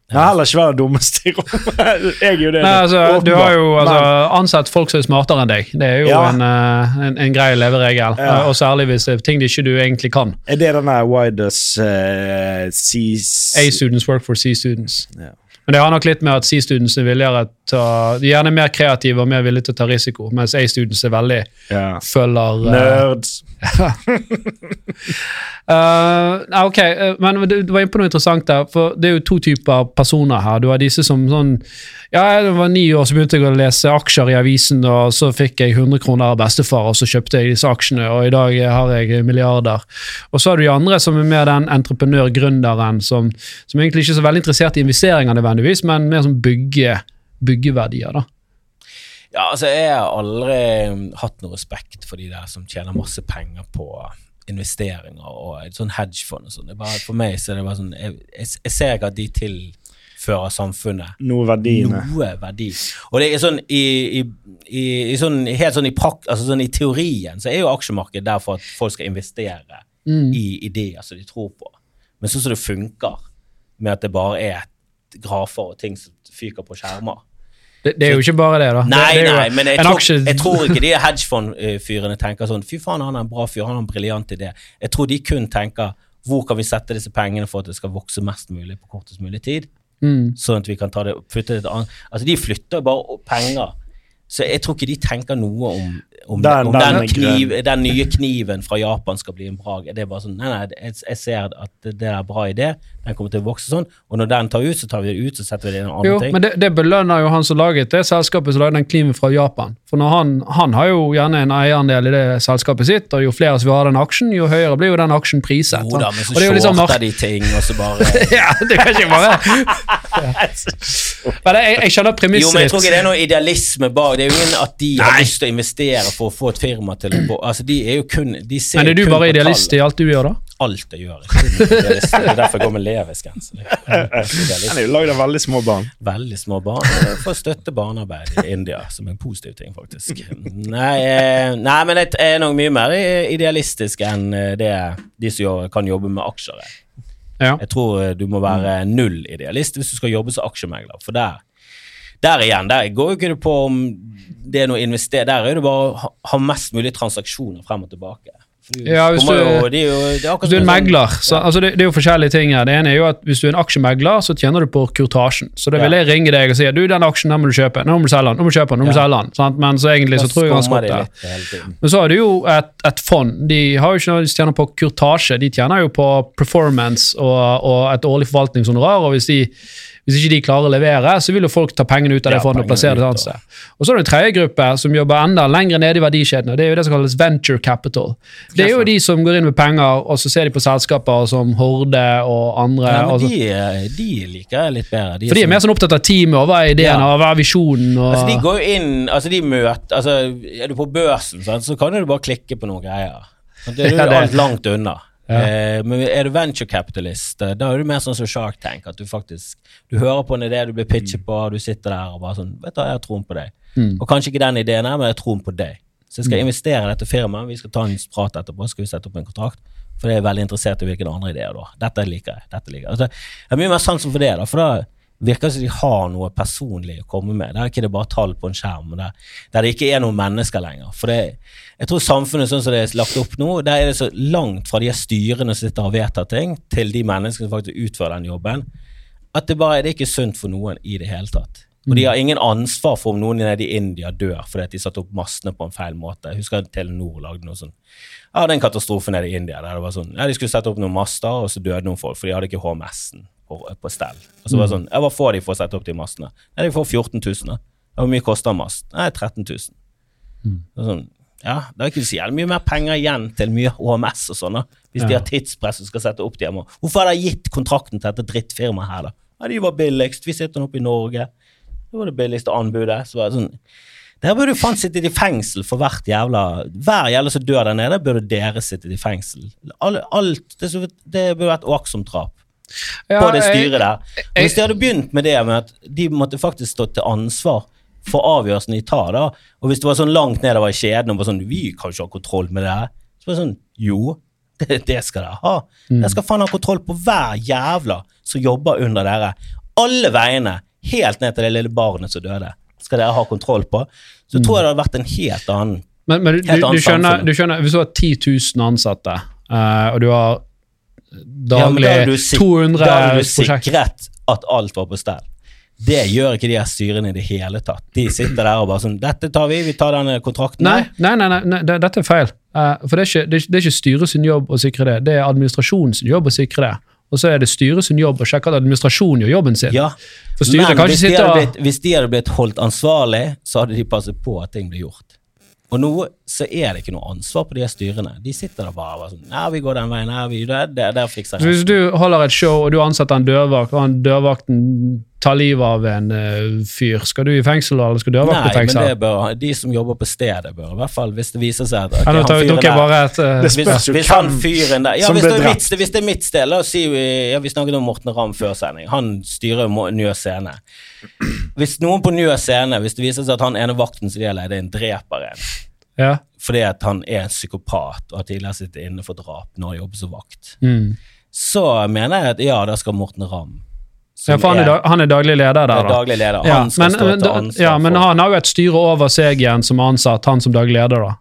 Jeg har heller ikke vært den dummeste i rommet. Jeg er jo det. Nei, altså, du har jo altså, ansatt folk som er smartere enn deg. Det er jo Ja. en, eh, en, en grei leveregel. Ja. Eh, Og særlig hvis det er ting du ikke du egentlig kan. Er det den der Why does uh, C... A-students work for C-students. Ja. Men det har nok litt med at C-students er villigere ta, de er gjerne mer kreative og mer villige til å ta risiko, mens A-students er veldig yeah. følger eh, Nerds. Uh, ok, eh, men du, du var inne på noe interessant der. For det er jo to typer personer her. Du har disse som sånn Ja, jeg var ni år, så begynte jeg å lese aksjer i avisen, og så fikk jeg 100 kroner av bestefar, og så kjøpte jeg disse aksjene, og i dag har jeg milliarder. Og så har du de andre som er mer den entreprenør-gründeren som, som egentlig ikke er så veldig interessert i investeringer nødvendigvis, men mer som bygge, byggeverdier, da. Ja, altså, jeg har aldri um, hatt noe respekt for de der som tjener masse penger på investeringer og et sånn hedgefond og sånn. For meg så er det bare sånn Jeg, jeg, jeg ser ikke at de tilfører samfunnet Noe verdiene. noe verdi. Og det er sånn i, i, i, i sånn, helt sånn i prak, altså sånn i teorien så er jo aksjemarkedet der for at folk skal investere Mm. i ideer som de tror på. Men sånn som det funker, med at det bare er grafer og ting som fyker på skjermer Det, det er jo ikke bare det, da. Nei, det det jo nei, men jeg tror, jeg tror ikke de hedgefond-fyrene tenker sånn Fy faen, han er en bra fyr, han har en briljant idé. Jeg tror de kun tenker hvor kan vi sette disse pengene for at det skal vokse mest mulig på kortest mulig tid? Mm. Sånn at vi kan ta det flytte det annet Altså, de flytter jo bare penger Så jeg tror ikke de tenker noe om, om, Den- om den den, kniv, den nye kniven fra Japan skal bli en bra Det er bare sånn Nei, nei, jeg, jeg ser at det det er en bra idé. Den kommer til å vokse sånn. Og når den tar ut, så tar vi det ut, så setter vi det i en annen Jo, ting. men det, det belønner jo han som laget det selskapet som lagde den kniven fra Japan. For han, han har jo gjerne en eierandel i det selskapet sitt, og jo flere som vil ha den aksjen, jo høyere blir jo den aksjen priset. Jo da, men så jo liksom shorter de ting, og så bare Ja, det kan ikke bare Men jeg, jeg skjønner Jo, premisset men jeg tror ikke det er noe idealisme bak. Det er jo ingen at de har Nei. lyst til å investere for å få et firma til å Altså, de er jo kun de ser Men er du bare idealist i alt du gjør, da? Alt jeg gjør. Jeg er. Det er derfor jeg går med leversgrense. Den er jo lagd av veldig små barn. Veldig små barn. For å støtte barnearbeid i India, som er en positiv ting, faktisk. Nei, nei men jeg er nok mye mer idealistisk enn det de som kan jobbe med aksjer. er. Jeg tror du må være null idealist hvis du skal jobbe som aksjemegler. For der, der igjen, der går jo ikke det på om det er noe invester... Der er det bare å ha mest mulig transaksjoner frem og tilbake. Ja, hvis du- jo, det er jo, det er Hvis du er en megler, så, Ja. altså det, det er jo forskjellige ting her. Det ene er jo at Hvis du er en aksjemegler, så tjener du på kurtasjen. Så da vil jeg ringe deg og si du, den aksjen den må du kjøpe. Nå må du selge den. Nå må du kjøpe den. Nå må du selge den. Sant? Men så egentlig så tror jeg skummer godt det. Men så har du jo et, et fond. De har jo ikke noe de tjener på kurtasje, de tjener jo på performance og, og et årlig forvaltningshonorar. og hvis de hvis ikke de klarer å levere, så vil jo folk ta pengene ut av det Ja, fondet og plassere det et annet sted. Og så er det en tredje gruppe som jobber enda lenger nede i verdikjeden, og det er jo det som kalles venture capital. Det er jo de som går inn med penger, og så ser de på selskaper som Horde og andre. Ja, men de, eh, de liker jeg litt bedre. for de er mer sånn opptatt av teamet og hva er ideen Ja. og hva er visjonen. Og, Altså, de går jo inn Altså, de møter Altså, er du på børsen, sant, så kan du bare klikke på noen greier. Det er jo alt langt unna. Ja. Eh, men er du venture capitalist, da er du mer sånn som Shark Tank. At du faktisk Du hører på en idé du blir pitchet på, og du sitter der og bare sånn Vet du jeg har troen på deg. Mm. Og kanskje ikke den ideen her, men jeg har troen på deg. Så jeg skal investere i dette firmaet. Vi skal ta en prat etterpå, skal vi sette opp en kontrakt. For jeg er veldig interessert i hvilke andre ideer du har. Dette liker jeg. dette liker jeg. Altså, jeg har mye mer sansen for det, da, for da virker det som de har noe personlig å komme med. Der er ikke det bare tall på en skjerm, der, der det ikke er noen mennesker lenger. For det, jeg tror samfunnet sånn som det er lagt opp nå, der er det så langt fra de styrene som sitter og vedtar ting, til de menneskene som faktisk utfører den jobben, at det bare det er ikke sunt for noen i det hele tatt. Og de har ingen ansvar for om noen nede i India dør fordi de satte opp mastene på en feil måte. Jeg husker Telenor lagde noe sånn Ja, det er en katastrofe nede i India der det var sånn Ja, de skulle sette opp noen master, og så døde noen folk, for de hadde ikke HMS-en på, på stell. Og så var det sånn Ja, hva får de for å sette opp de mastene? Nei, de får 14 000, da. Hvor mye koster en mast? Nei, 13 000. Det er sånn, ja, det er ikke så jævlig mye mer penger igjen til mye HMS og sånn, hvis Hvis de har tidspress og skal sette opp de her. Hvorfor har de gitt kontrakten til dette drittfirmaet her, da? Ja, de var billigst. Vi sitter nå oppe i Norge. Det var det billigste anbudet. Så var det sånn Dere burde jo faen sittet i fengsel for hvert jævla Hver jævla som dør der nede, burde dere sittet i fengsel. Alle, alt, det, så- det burde vært åksomdrap Ja, på det styret der. Og hvis de hadde begynt med det med at de måtte faktisk stå til ansvar for avgjørelsen de tar, da, og hvis det var sånn langt nedover i kjeden og bare sånn Vi kan ikke ha kontroll med det her. Så var det sånn Jo, det, det skal dere ha. Dere skal faen ha kontroll på hver jævla som jobber under dere. Alle veiene, helt ned til det lille barnet som døde, skal dere ha kontroll på. Så tror jeg det hadde vært en helt annen Men, men du, du, annet skjønner, du skjønner, hvis du har 10 000 ansatte, uh, og du har Ja, daglig da hadde du 200 Da hadde du sikret at alt var på stell. Det gjør ikke de her styrene i det hele tatt. De sitter der og bare sånn 'Dette tar vi, vi tar denne kontrakten'. Nei, nei, nei, nei, nei det, dette er feil. Uh, for det er, ikke, det, det er ikke styret sin jobb å sikre det, det er administrasjonen sin jobb å sikre det. Og så er det styret sin jobb å sjekke at administrasjonen gjør jobben sin. Ja, men hvis de, blitt, hvis de hadde blitt holdt ansvarlig, så hadde de passet på at ting ble gjort. Og nå så er det ikke noe ansvar på de her styrene. De sitter der bare og bare sånn 'Ja, vi går den veien her, vi der, der, der fikser jeg Hvis du holder et show og du ansetter en dørvakt, og han dørvakten tar livet av en uh, fyr, skal du i fengsel eller skal dørvakten i Nei, men det bør, de som jobber på stedet, bør i hvert fall, hvis det viser seg at okay, Ja, nå han fyren der- bare et uh, Det hvis, hvis han fyren der Ja, hvis det, mitt, hvis det er mitt sted, la oss si ja, vi snakket om Morten Ramm før sending. Han styrer Njø scene. Hvis noen på Njø scene, hvis det viser seg at han ene vakten som de har leid, inn, en dreper en, ja. fordi at han er en psykopat og har tidligere sittet inne for drap når han jobber som vakt, Mm. så mener jeg at ja, da skal Morten Ramm ja, for han er, han er daglig leder der, da. daglig leder. Ja, Han skal men, stå til ansvar ja, men han har jo et styre over seg igjen som ansatt, han som daglig leder, da.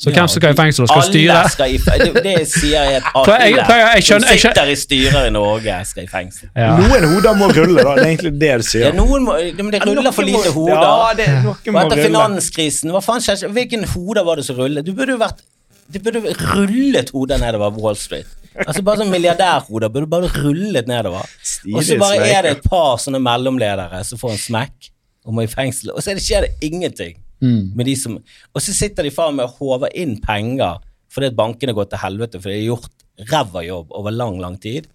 Så Ja, hvem som skal i fengsel og skal styre Alle skal i fengsel. det, det sier jeg at alle jeg- jeg skjønner- som jeg skjønner- sitter i styrer i Norge, skal i fengsel. ja. Noen hoder må rulle, da. Det er egentlig det du sier. Ja, noen må, men det ruller for lite hoder. Ja, det, noen må etter rulle. finanskrisen, hva faen skjedde? Hvilken hoder var det som rullet? Du burde jo vært Det burde rullet hodet nedover Wall Street. Altså Bare sånn milliardærhoder burde bare rullet nedover. Og så bare er det et par sånne mellomledere som får en smekk og må i fengsel, og så er skjer det ingenting. Mm. Som, og så sitter de faen med å håver inn penger fordi at bankene går til helvete fordi de har gjort ræva jobb over lang, lang tid.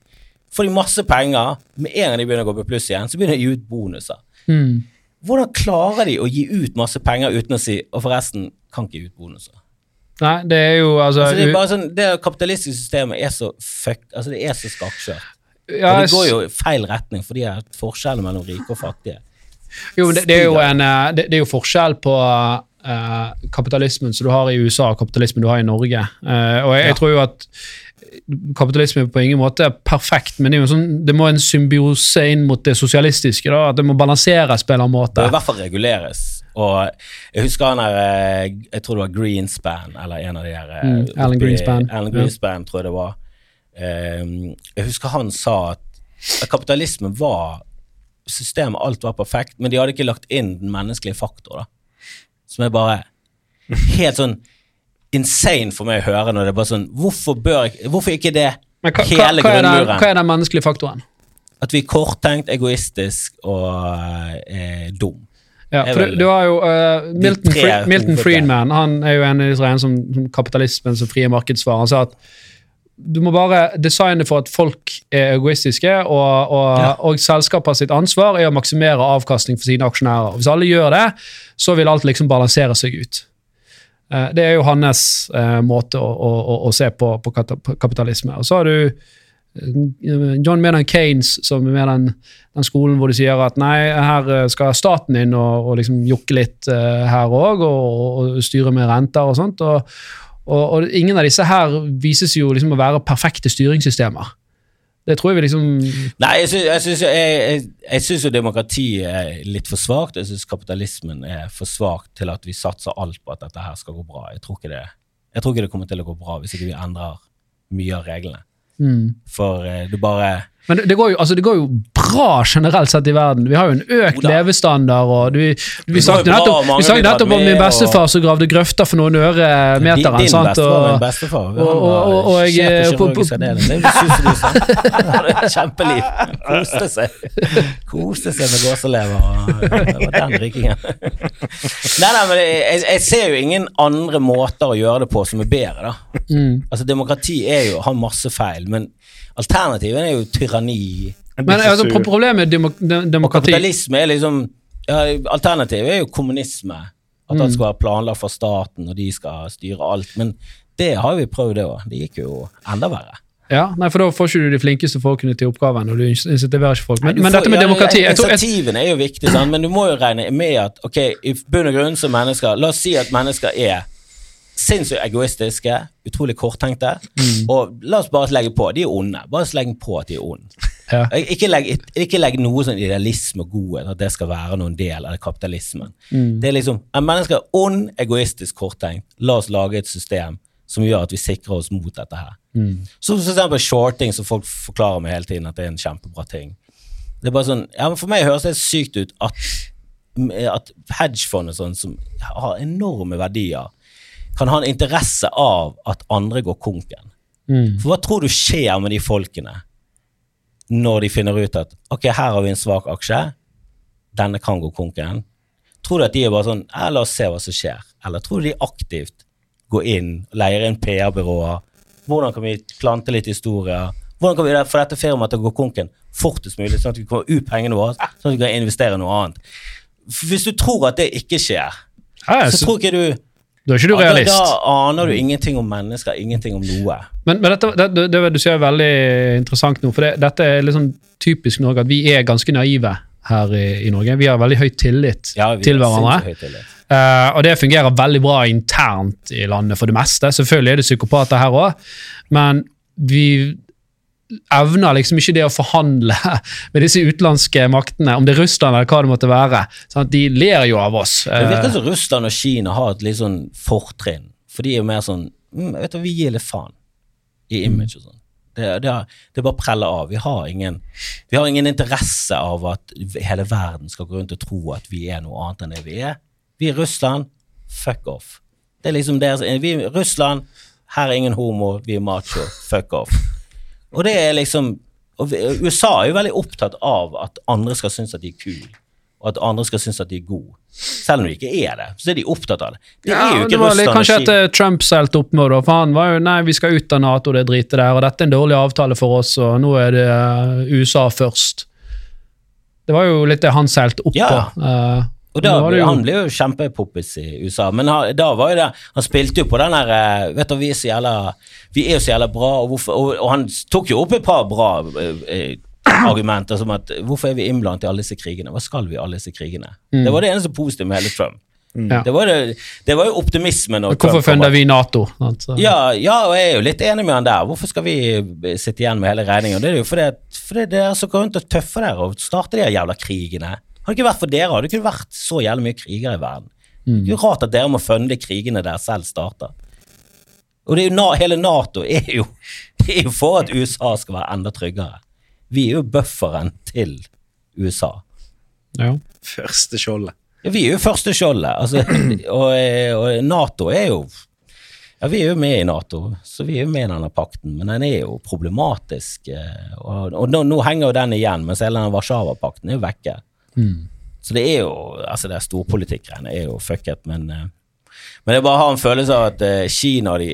Får de masse penger, med en gang de begynner å gå på pluss igjen, så begynner de å gi ut bonuser. Mm. Hvordan klarer de å gi ut masse penger uten å si Og forresten, kan ikke gi ut bonuser. Nei, det er jo altså Altså, det er sånn, det kapitalistiske systemet er så fuck Altså, det er så skakkjørt. ja, Og det går jo i feil retning, fordi at forskjellene mellom rike og fattige Jo, det, det, er jo en, eh, det, det er jo forskjell på uh, kapitalismen som du har i USA og kapitalismen du har i Norge. Uh, og jeg, jeg tror jo at kapitalisme er på ingen måte perfekt, men det, er sånn, det må en symbiose inn mot det sosialistiske. Da, at det må balanseres på en eller annen Det må i hvert fall reguleres. Og jeg husker han der Jeg tror det var Greenspan, eller en av de her Mm, Alan Greenspan. Alan Ja. Tror jeg det var. Jeg husker han sa at kapitalismen var Systemet, alt var perfekt, men de hadde ikke lagt inn den menneskelige faktor, da. Som er bare helt sånn insane for meg å høre når det er bare sånn Hvorfor bør jeg Hvorfor ikke det Men hva, hva, hele hva, er den, hva er den menneskelige faktoren? At vi er korttenkt, egoistisk og eh, dum. Ja, for du, du har jo uh, Milton, Fri- Milton. Friedman han er jo en av de som, som kapitalismen som frie markedsvarer. Han sa at du må bare designe for at folk er egoistiske, og, og, Ja. og selskapet sitt ansvar er å maksimere avkastning for sine aksjonærer. Hvis alle gjør det, så vil alt liksom balansere seg ut. Eh, Det er jo hans eh, måte å, å, å, se på, på kapitalisme. Og så har du eh, John Maynard Keynes, som er med den, den skolen hvor de sier at nei, her skal staten inn og, og liksom jokke litt eh, her òg, og, og styre med renter og sånt. Og, og, og ingen av disse her vises jo liksom å være perfekte styringssystemer. Det tror jeg vi liksom Nei, jeg syns, jeg syns, jeg, jeg, jeg syns jo demokratiet er litt for svakt. Jeg syns kapitalismen er for svak til at vi satser alt på at dette her skal gå bra. Jeg tror ikke det, tror ikke det kommer til å gå bra hvis ikke vi endrer mye av reglene. mm. For eh, du bare Men det, går jo, altså det går jo bra generelt sett i verden. Vi har jo en økt Oda. levestandard. og du, nettopp, vi snakket nettopp om min bestefar som gravde grøfter for noen øre meteren. Din sant? bestefar Og- min bestefar. Og- og- og- og sjef kirurgisk avdeling. Kjempeliv. Koste seg. Koste seg med gåselever og den drikkingen. Nei, nei, men jeg, jeg ser jo ingen andre måter å gjøre det på som er bedre, da. Mm. Altså, demokrati er jo, har masse feil, men alternativet er jo tyranni. Men altså, problemet med demok demokrati Og Kapitalisme er liksom ja, Alternativet er jo kommunisme. At Mm. alt skal være planlagt for staten, og de skal styre alt. Men det har vi prøvd, det òg. Det gikk jo enda verre. Ja, nei, for Da får ikke du de flinkeste folkene til oppgaven, og du insentiverer ikke folk. Men, får, men dette med ja, demokrati Ja, tror, Initiativene er jo viktig, sant? men du må jo regne med at ok, i bunn og grunn som mennesker La oss si at mennesker er sinnssykt egoistiske, utrolig korttenkte, Mm. og la oss bare legge på de er onde. Bare legge på at de er onde. ja. Ikke legg, ikke legg noe sånn idealisme og godhet, at det skal være noen del av kapitalismen. Mm. Det er liksom, en menneske er ond, egoistisk, korttenkt. La oss lage et system som gjør at vi sikrer oss mot dette her. Mm. Så for eksempel shorting, som folk forklarer meg hele tiden at det er en kjempebra ting. Det er bare sånn, ja, men For meg høres det sykt ut at, at hedgefond og sånn, som har enorme verdier, kan ha en interesse av at andre går konken. Mm. For hva tror du skjer med de folkene når de finner ut at ok, her har vi en svak aksje, denne kan gå konken? Tror du at de er bare sånn la oss se hva som skjer? Eller tror du de aktivt går inn, leier inn PR-byråer? Hvordan kan vi plante litt historier? Hvordan kan vi få dette firmaet til å gå konken fortest mulig, sånn at vi kommer ut pengene våre, sånn at vi kan investere noe annet? Hvis du tror at det ikke skjer, Ja, så så, tror ikke du da er ikke du ja, da, da aner du ingenting om mennesker, ingenting om noe. Men, men dette, det, det, det du sier er veldig interessant nå, for det, dette er liksom typisk Norge, at vi er ganske naive her i, i Norge. Vi har veldig høy tillit Ja, til hverandre. tillit. Eh, og det fungerer veldig bra internt i landet for det meste. Selvfølgelig er det psykopater her òg, men vi evner liksom ikke det å forhandle med disse utenlandske maktene, om det er Russland eller hva det måtte være. Sånn de ler jo av oss. Det Eh, virker som Russland og Kina har et litt sånn fortrinn For de er jo mer sånn mm, Vet du, vi gir litt faen i image og sånn. Det, det, det bare preller av. Vi har, ingen, vi har ingen interesse av at hele verden skal gå rundt og tro at vi er noe annet enn det vi er. Vi er Russland, fuck off. Det er liksom deres Vi Russland, her er ingen homo, vi er macho, fuck off. Og det er liksom USA er jo veldig opptatt av at andre skal synes at de er kule, og at andre skal synes at de er gode. Selv om de ikke er det, så er de opptatt av det. Det Ja, er jo det ikke Russland kanskje at eh, Trump seilte opp med det, for han var jo nei, vi skal ut av Nato, det driter der, og dette er en dårlig avtale for oss, og nå er det eh, USA først. Det var jo litt det han seilte opp Ja. på. eh, Og da, jo- Han ble jo kjempepoppis i USA, men han, da var jo det Han spilte jo på den der eh, Vet du, vi er så jævla Vi er jo så jævla bra, og, hvorfor, og, og han tok jo opp et par bra eh, eh, argumenter, som at hvorfor er vi innblandet i alle disse krigene? Hva skal vi i alle disse krigene? Det var det eneste positive med hele Trump. Mm. Ja. Det, var det, det var jo optimismen. Hvorfor funder vi Nato? Altså. Ja, ja, og jeg er jo litt enig med han der. Hvorfor skal vi sitte igjen med hele regningen? Det er jo fordi, fordi dere som går rundt og tøffer dere og starter de jævla krigene. Hadde det ikke vært for dere, hadde det ikke vært så jævlig mye kriger i verden. Det er jo rart at dere må funde krigene dere selv starter. Og det er jo, hele Nato er jo, det er jo for at USA skal være enda tryggere. Vi er jo bufferen til USA. Ja. Første skjoldet. Ja, vi er jo første skjoldet, altså, og, og Nato er jo Ja, vi er jo med i Nato, så vi er jo med i denne pakten, men den er jo problematisk. eh, Og, og nå, nå henger jo den igjen, mens hele den Warszawa-pakten er jo vekke. Så det er jo Altså, det storpolitikk-greiene er jo fucket, men eh, men jeg bare har en følelse av at eh, Kina de,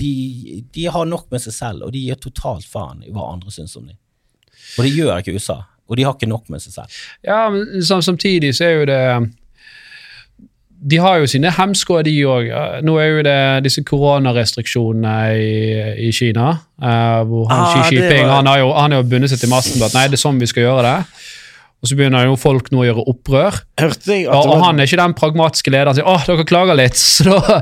de, de har nok med seg selv, og de gir totalt faen i hva andre syns om dem. Og det gjør ikke USA. Og de har ikke nok med seg selv. Ja, men samtidig så er jo det De har jo sine hemsko, de òg. Nå er jo det disse koronarestriksjonene i, i Kina. Uh, hvor han, Ah, Xi Jinping var- han har jo han har jo bundet seg til masten på at nei, det er sånn vi skal gjøre det. Og så begynner jo folk nå å gjøre opprør. Hørte jeg at Og, og han er ikke den pragmatiske lederen som sier åh, dere klager litt, så da,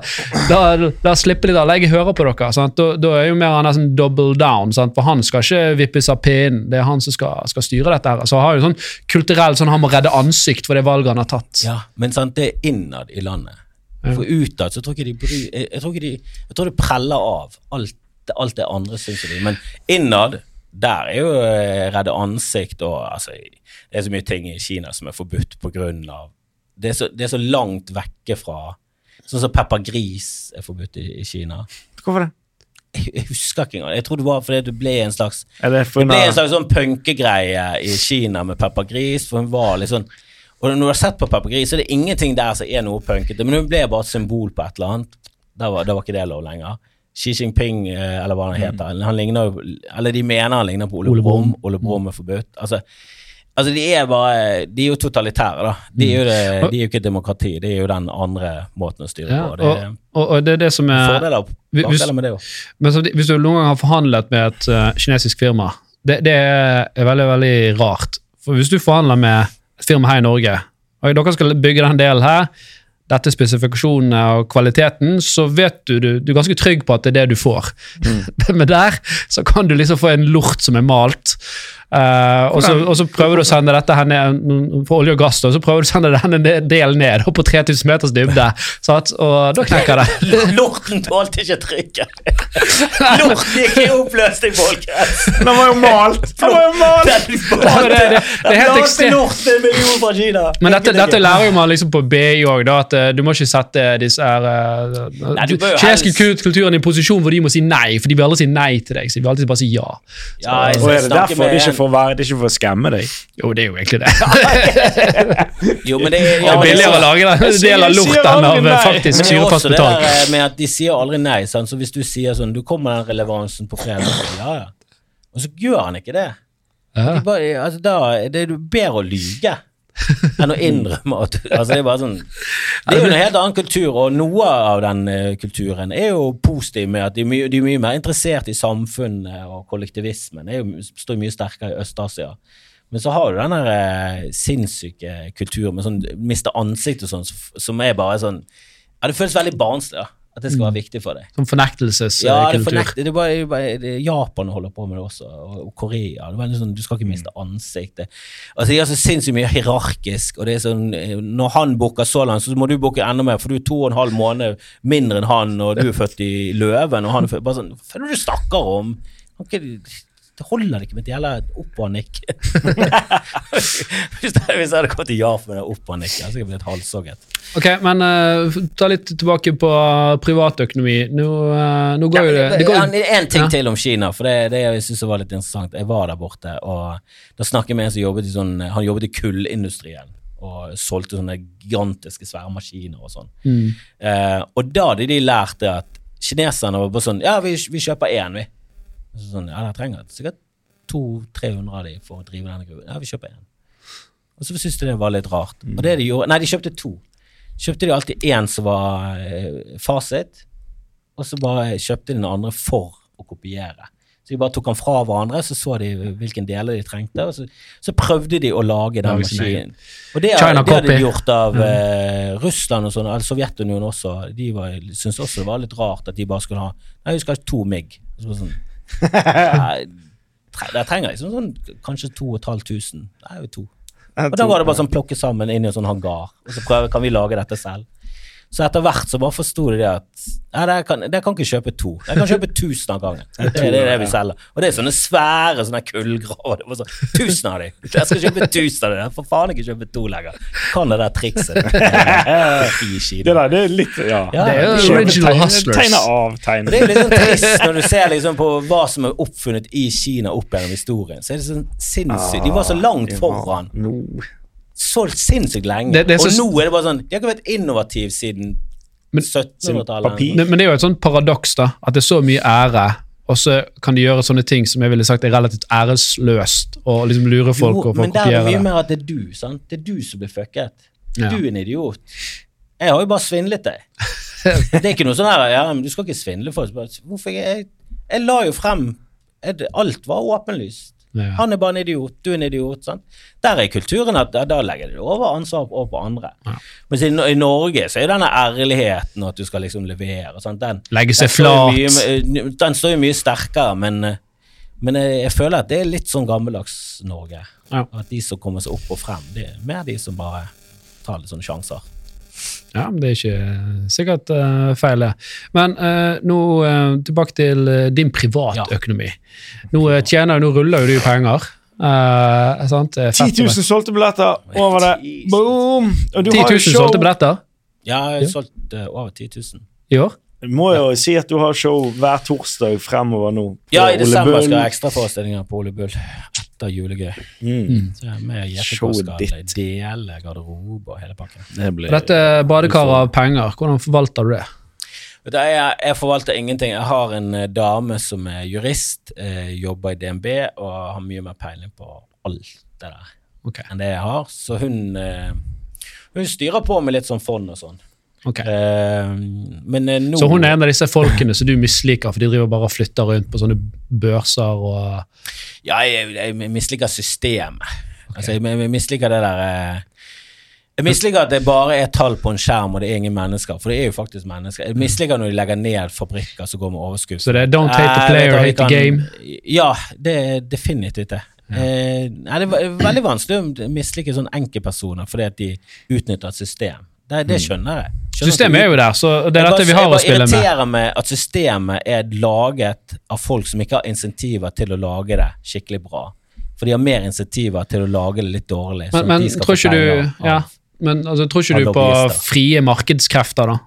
da, da slipper de det. Jeg hører på dere. Sant? Da, da er jo mer han nesten double down, sant? for han skal ikke vippes av pinnen. Det er han som skal, skal styre dette. her. Så han har jo sånn kulturell sånn han må redde ansikt for det valget han har tatt. Ja, men sant, det er innad i landet. For utad så tror jeg ikke de bryr jeg, jeg, tror ikke de, jeg tror det preller av alt, alt det andre, syns de. Men innad, der er jo eh, redde ansikt og altså, Det er så mye ting i Kina som er forbudt av Det er så, det er så langt vekke fra Sånn som pepper gris er forbudt i, i Kina. Hvorfor det? Jeg, husker ikke engang. Jeg tror det var fordi du ble en slags det det ble en slags sånn punkegreie i Kina med Peppa Gris, for hun var litt sånn Og når du har sett på Peppa Gris, så er det ingenting der som er noe punkete, men hun ble bare et symbol på et eller annet. Da var, da var ikke det lov lenger. Xi Jinping, eh, eller hva han heter, han ligner Eller de mener han ligner på Ole, Brumm. Ole Brumm er forbudt. Altså, altså, de er bare De er jo totalitære, da. De er jo, det, de er jo ikke demokrati, det er jo den andre måten å styre Ja, på. Det og, og, og det er det som er fordeler fordeler med det òg. Men så, hvis du noen gang har forhandlet med et uh, kinesisk firma, det, det er veldig veldig rart. For Hvis du forhandler med et firma her i Norge, og dere skal bygge den delen her, dette er spesifikasjonene og kvaliteten, så vet du, du du er ganske trygg på at det er det du får. Men der så kan du liksom få en lort som er malt. Eh, og, så, og så prøver du å sende dette her ned for olje og gass, da, så prøver du å sende denne delen ned og på 3000 meters dybde, sant? og da knekker det. Lorten tålte ikke trykket. Lorten gikk i oppløsning, folkens. Den var jo malt! Den var jo malt! Men det, det, det er helt ekstremt. Men dette, dette lærer jo man liksom på BI òg, at eh, du må ikke sette disse her uh, kinesiske kulturen i en posisjon hvor de må si nei, for de vil aldri si nei til deg. så de vil alltid bare si ja. Ja, jeg Og er det derfor de ikke ikke en- å være Det er ikke for å skamme deg? Jo, det er jo egentlig det. Jo, men det er, Det ja, er billigere å lage den del av lorten av faktisk Men det også syrefast betalt. eh, med at de sier aldri nei. Sant? Så hvis du sier sånn Du kommer den relevansen på fredag, ja ja. Og så gjør han ikke det. Ja. De bare, altså, da, det er bedre å lyge enn å innrømme at altså, Det er bare sånn Det er jo en helt annen kultur, og noe av den eh, kulturen er jo positiv med at de, er mye- de er mye mer interessert i samfunnet og kollektivismen. Det jo, står mye sterkere i Øst-Asia. Men så har du den der eh, sinnssyke kulturen med sånn miste ansikt og sånn, som er bare sånn Ja, det føles veldig barnslig, da. At det skal være viktig for deg. Som fornektelseskultur. Ja, det, fornekt, det, bare, det bare Japan holder på med det også, og, Korea. Det er sånn, Du skal ikke miste ansiktet. Altså, De er så sinnssykt mye hierarkisk. og det er sånn, eh, Når han booker så langt, så må du booke enda mer, for du er to og en halv måned mindre enn han, og du er født i Løven. og han er født, bare sånn, Hva er det du snakker om? Ok, det holder ikke med et gjelder opp og nikk. hvis, jeg, hvis jeg hadde kommet til Jaf med opp og nikk, hadde jeg blitt halshogget. Ok, men uh, ta litt tilbake på privatøkonomi. Nå, uh, nå går jo det, det går, En, en ting Ja. til om Kina, for det, det jeg synes var litt interessant. Jeg var der borte, og da snakket jeg med en som jobbet i sånn Han jobbet i kullindustrien og solgte sånne gigantiske svære maskiner og sånn. Mm. Eh, og da hadde de lært det at kineserne var bare sånn Ja, vi, vi kjøper én, vi. Så sånn, ja, jeg trenger sikkert 200-300 av de for å drive denne gruven. Ja, vi kjøper én. Og så syntes de det var litt rart. Og det de gjorde Nei, de kjøpte to. Kjøpte de alltid én som var eh, fasit, og så bare kjøpte de den andre for å kopiere. Så de bare tok den fra hverandre, så så de hvilken deler de trengte, og så, så prøvde de å lage den maskinen. Og det, det hadde de gjort av eh, Russland og sånn, eller Sovjetunionen også. De var, syntes også det var litt rart at de bare skulle ha Nei, vi skal ha to MIG. Så sånn, nei, Der trenger jeg liksom sånn kanskje 2500. Nei, jo to. Og da var det bare sånn plukke sammen inn i en sånn hangar, og så prøve, kan vi lage dette selv. Så etter hvert så bare forsto de det at ja, dere kan, dere kan ikke kjøpe to. Dere kan kjøpe tusen av gangen. Det er det, det vi selger. Og det er sånne svære sånne kullgraver. Det var sånn, tusen av dem. Jeg skal kjøpe tusen av dem. Jeg får faen ikke kjøpe to lenger. Kan det der trikset. I Det Kina. der, det er litt Ja. Ja, Det er jo original hustlers. Tegne av, tegne. Det er jo litt sånn trist når du ser liksom på hva som er oppfunnet i Kina opp gjennom historien. Så er det sånn sinnssykt. De var så langt foran. No. Så sinnssykt lenge. Det- det så- Og nå er det bare sånn De har ikke vært innovative siden 1700-tallet. Men men det er jo et sånt paradoks, da. At det er så mye ære, og så kan de gjøre sånne ting som jeg ville sagt er relativt æresløst, og liksom lure folk Jo, og men der er det mye mer at det er du. sant? Det er du som blir fucket. Ja. Du er en idiot. Jeg har jo bare svindlet deg. Det er ikke noe sånn her ja, men du skal ikke svindle folk. Jeg, jeg la jo frem Alt var åpenlyst. Ja. Han er bare en idiot, du er en idiot. sant? Der er kulturen at da, legger du over ansvar over på andre. Ja. Mens i, i Norge så er denne ærligheten og at du skal liksom levere sant? Den, Legge seg flat. Mye, den står jo mye sterkere, men, eh, men jeg, jeg føler at det er litt sånn gammeldags Norge. Ja. At de som kommer seg opp og frem, det er mer de som bare tar litt sånne sjanser. Ja, men det er ikke sikkert uh, feil, det. Men uh, nå uh, tilbake til din privatøkonomi. Nå eh, tjener nå ruller jo du penger. Uh, sant? Er 10 000 være- solgte billetter over det. 10 000. Boom! Og du 10 har 000 jo show. solgte billetter Ja, jeg har solgt eh, over 10 000. i år. Du må jo si at du har show hver torsdag fremover nå. på Ja, i Ole desember Bull. skal jeg ha ekstraforestillinger på Ole Bull etter julegøy. Mm. Så jeg er med JPK Showet skal dele garderobe og hele pakken. Det blir Og dette er badekar av penger. Hvordan forvalter du det? Vet du, Jeg, jeg forvalter ingenting. Jeg har en eh, dame som er jurist, eh, jobber i DNB og har mye mer peiling på alt det der okay. enn det jeg har. Så hun, eh, hun styrer på med litt sånn fond og sånn. Ok. Eh, men eh, nå Så hun er en av disse folkene som du misliker, for de driver bare og flytter rundt på sånne børser og Ja, jeg, jeg misliker systemet. Altså, jeg, jeg misliker det der eh, Jeg misliker at det bare er tall på en skjerm, og det er ingen mennesker. For det er jo faktisk mennesker. Jeg misliker når de legger ned fabrikker som går med overskudd. Så det er don't hate the Eh, player, hate the game. Ja, det er definitivt det. Eh, nei, det er veldig vanskelig å mislike sånne enkeltpersoner fordi at de utnytter et system. Det, det skjønner jeg. Skjønner Systemet er jo der, så det er dette vi har å spille Jeg med. bare irriterer meg at systemet er laget av folk som ikke har insentiver til å lage det skikkelig bra. For de har mer insentiver til å lage det litt dårlig. sånn Men, men de skal tror ikke du ja, men, altså, tror ikke du på frie markedskrefter, da?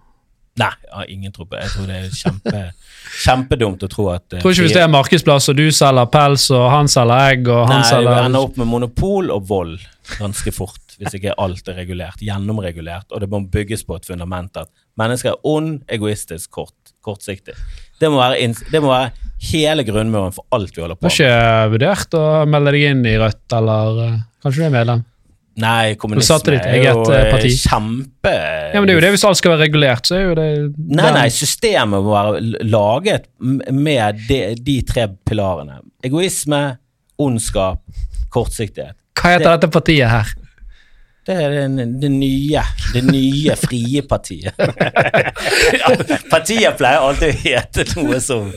Nei, jeg har ingen tro på det. Jeg tror det er kjempe, kjempedumt å tro at eh, Tror ikke hvis det er markedsplass, og du selger pels, og han selger egg, og han Nei, vi ender opp med monopol og vold ganske fort, hvis ikke alt er regulert, gjennomregulert, og det må bygges på et fundament at mennesker er ond, egoistisk, kort, kortsiktig. Det må, det må være hele grunnmuren for alt vi holder Du på har ikke vurdert å melde deg inn i Rødt, eller eh, kanskje du er medlem? Nei, kommunisme er jo eget, eh, parti. eh, kjempe Ja, men det er jo det Hvis alt skal være regulert, så er jo det Nei, nei, systemet må være laget med de, de tre pilarene. Egoisme, ondskap, kortsiktighet. Hva heter dette partiet her? Det er det, det nye det nye frie partiet. partier pleier alltid å hete noe som,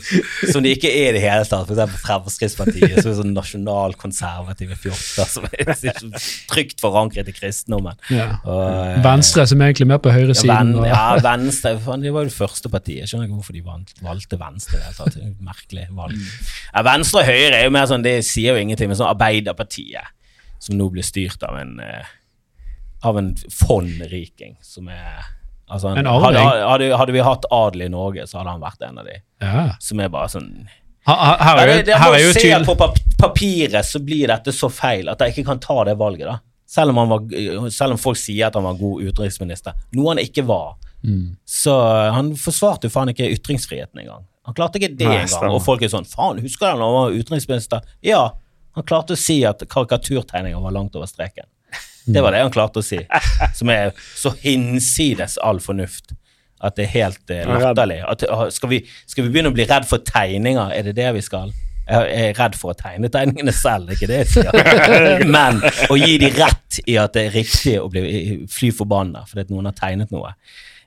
som de ikke er i det hele tatt. Eksempel Fremskrittspartiet, som er sånn nasjonalkonservative fjorter som er så trygt forankret i kristendommen. Ja. Og, eh, Venstre som er egentlig mer på høyresiden. Ja, ja, Venstre Det var jo det første partiet. Jeg skjønner ikke hvorfor de valgte Venstre. det. Det er et Merkelig valg. Ja, venstre og Høyre er jo mer sånn, det sier jo ingenting, men sånn Arbeiderpartiet, som nå blir styrt av en eh, av en fondriking som er altså, En hadde, hadde, hadde vi hatt adel i Norge, så hadde han vært en av de Ja. som er bare sånn Her, her, her er det, her er jo tydelig på papiret så blir dette så feil at jeg ikke kan ta det valget, da. Selv om, han var, selv om folk sier at han var god utenriksminister, noe han ikke var. Mm. Så han forsvarte jo faen ikke ytringsfriheten engang. Han klarte ikke det engang. Og folk er sånn Faen, husker du da han var utenriksminister? Ja, han klarte å si at karikaturtegninger var langt over streken. Det var det han klarte å si. Som er så hinsides all fornuft at det er helt eh, er latterlig. Ah, skal, vi, skal vi begynne å bli redd for tegninger? Er det det vi skal? Jeg er redd for å tegne tegningene selv, det er ikke det jeg sier. Men å gi de rett i at det er riktig å bli fly forbanna fordi noen har tegnet noe,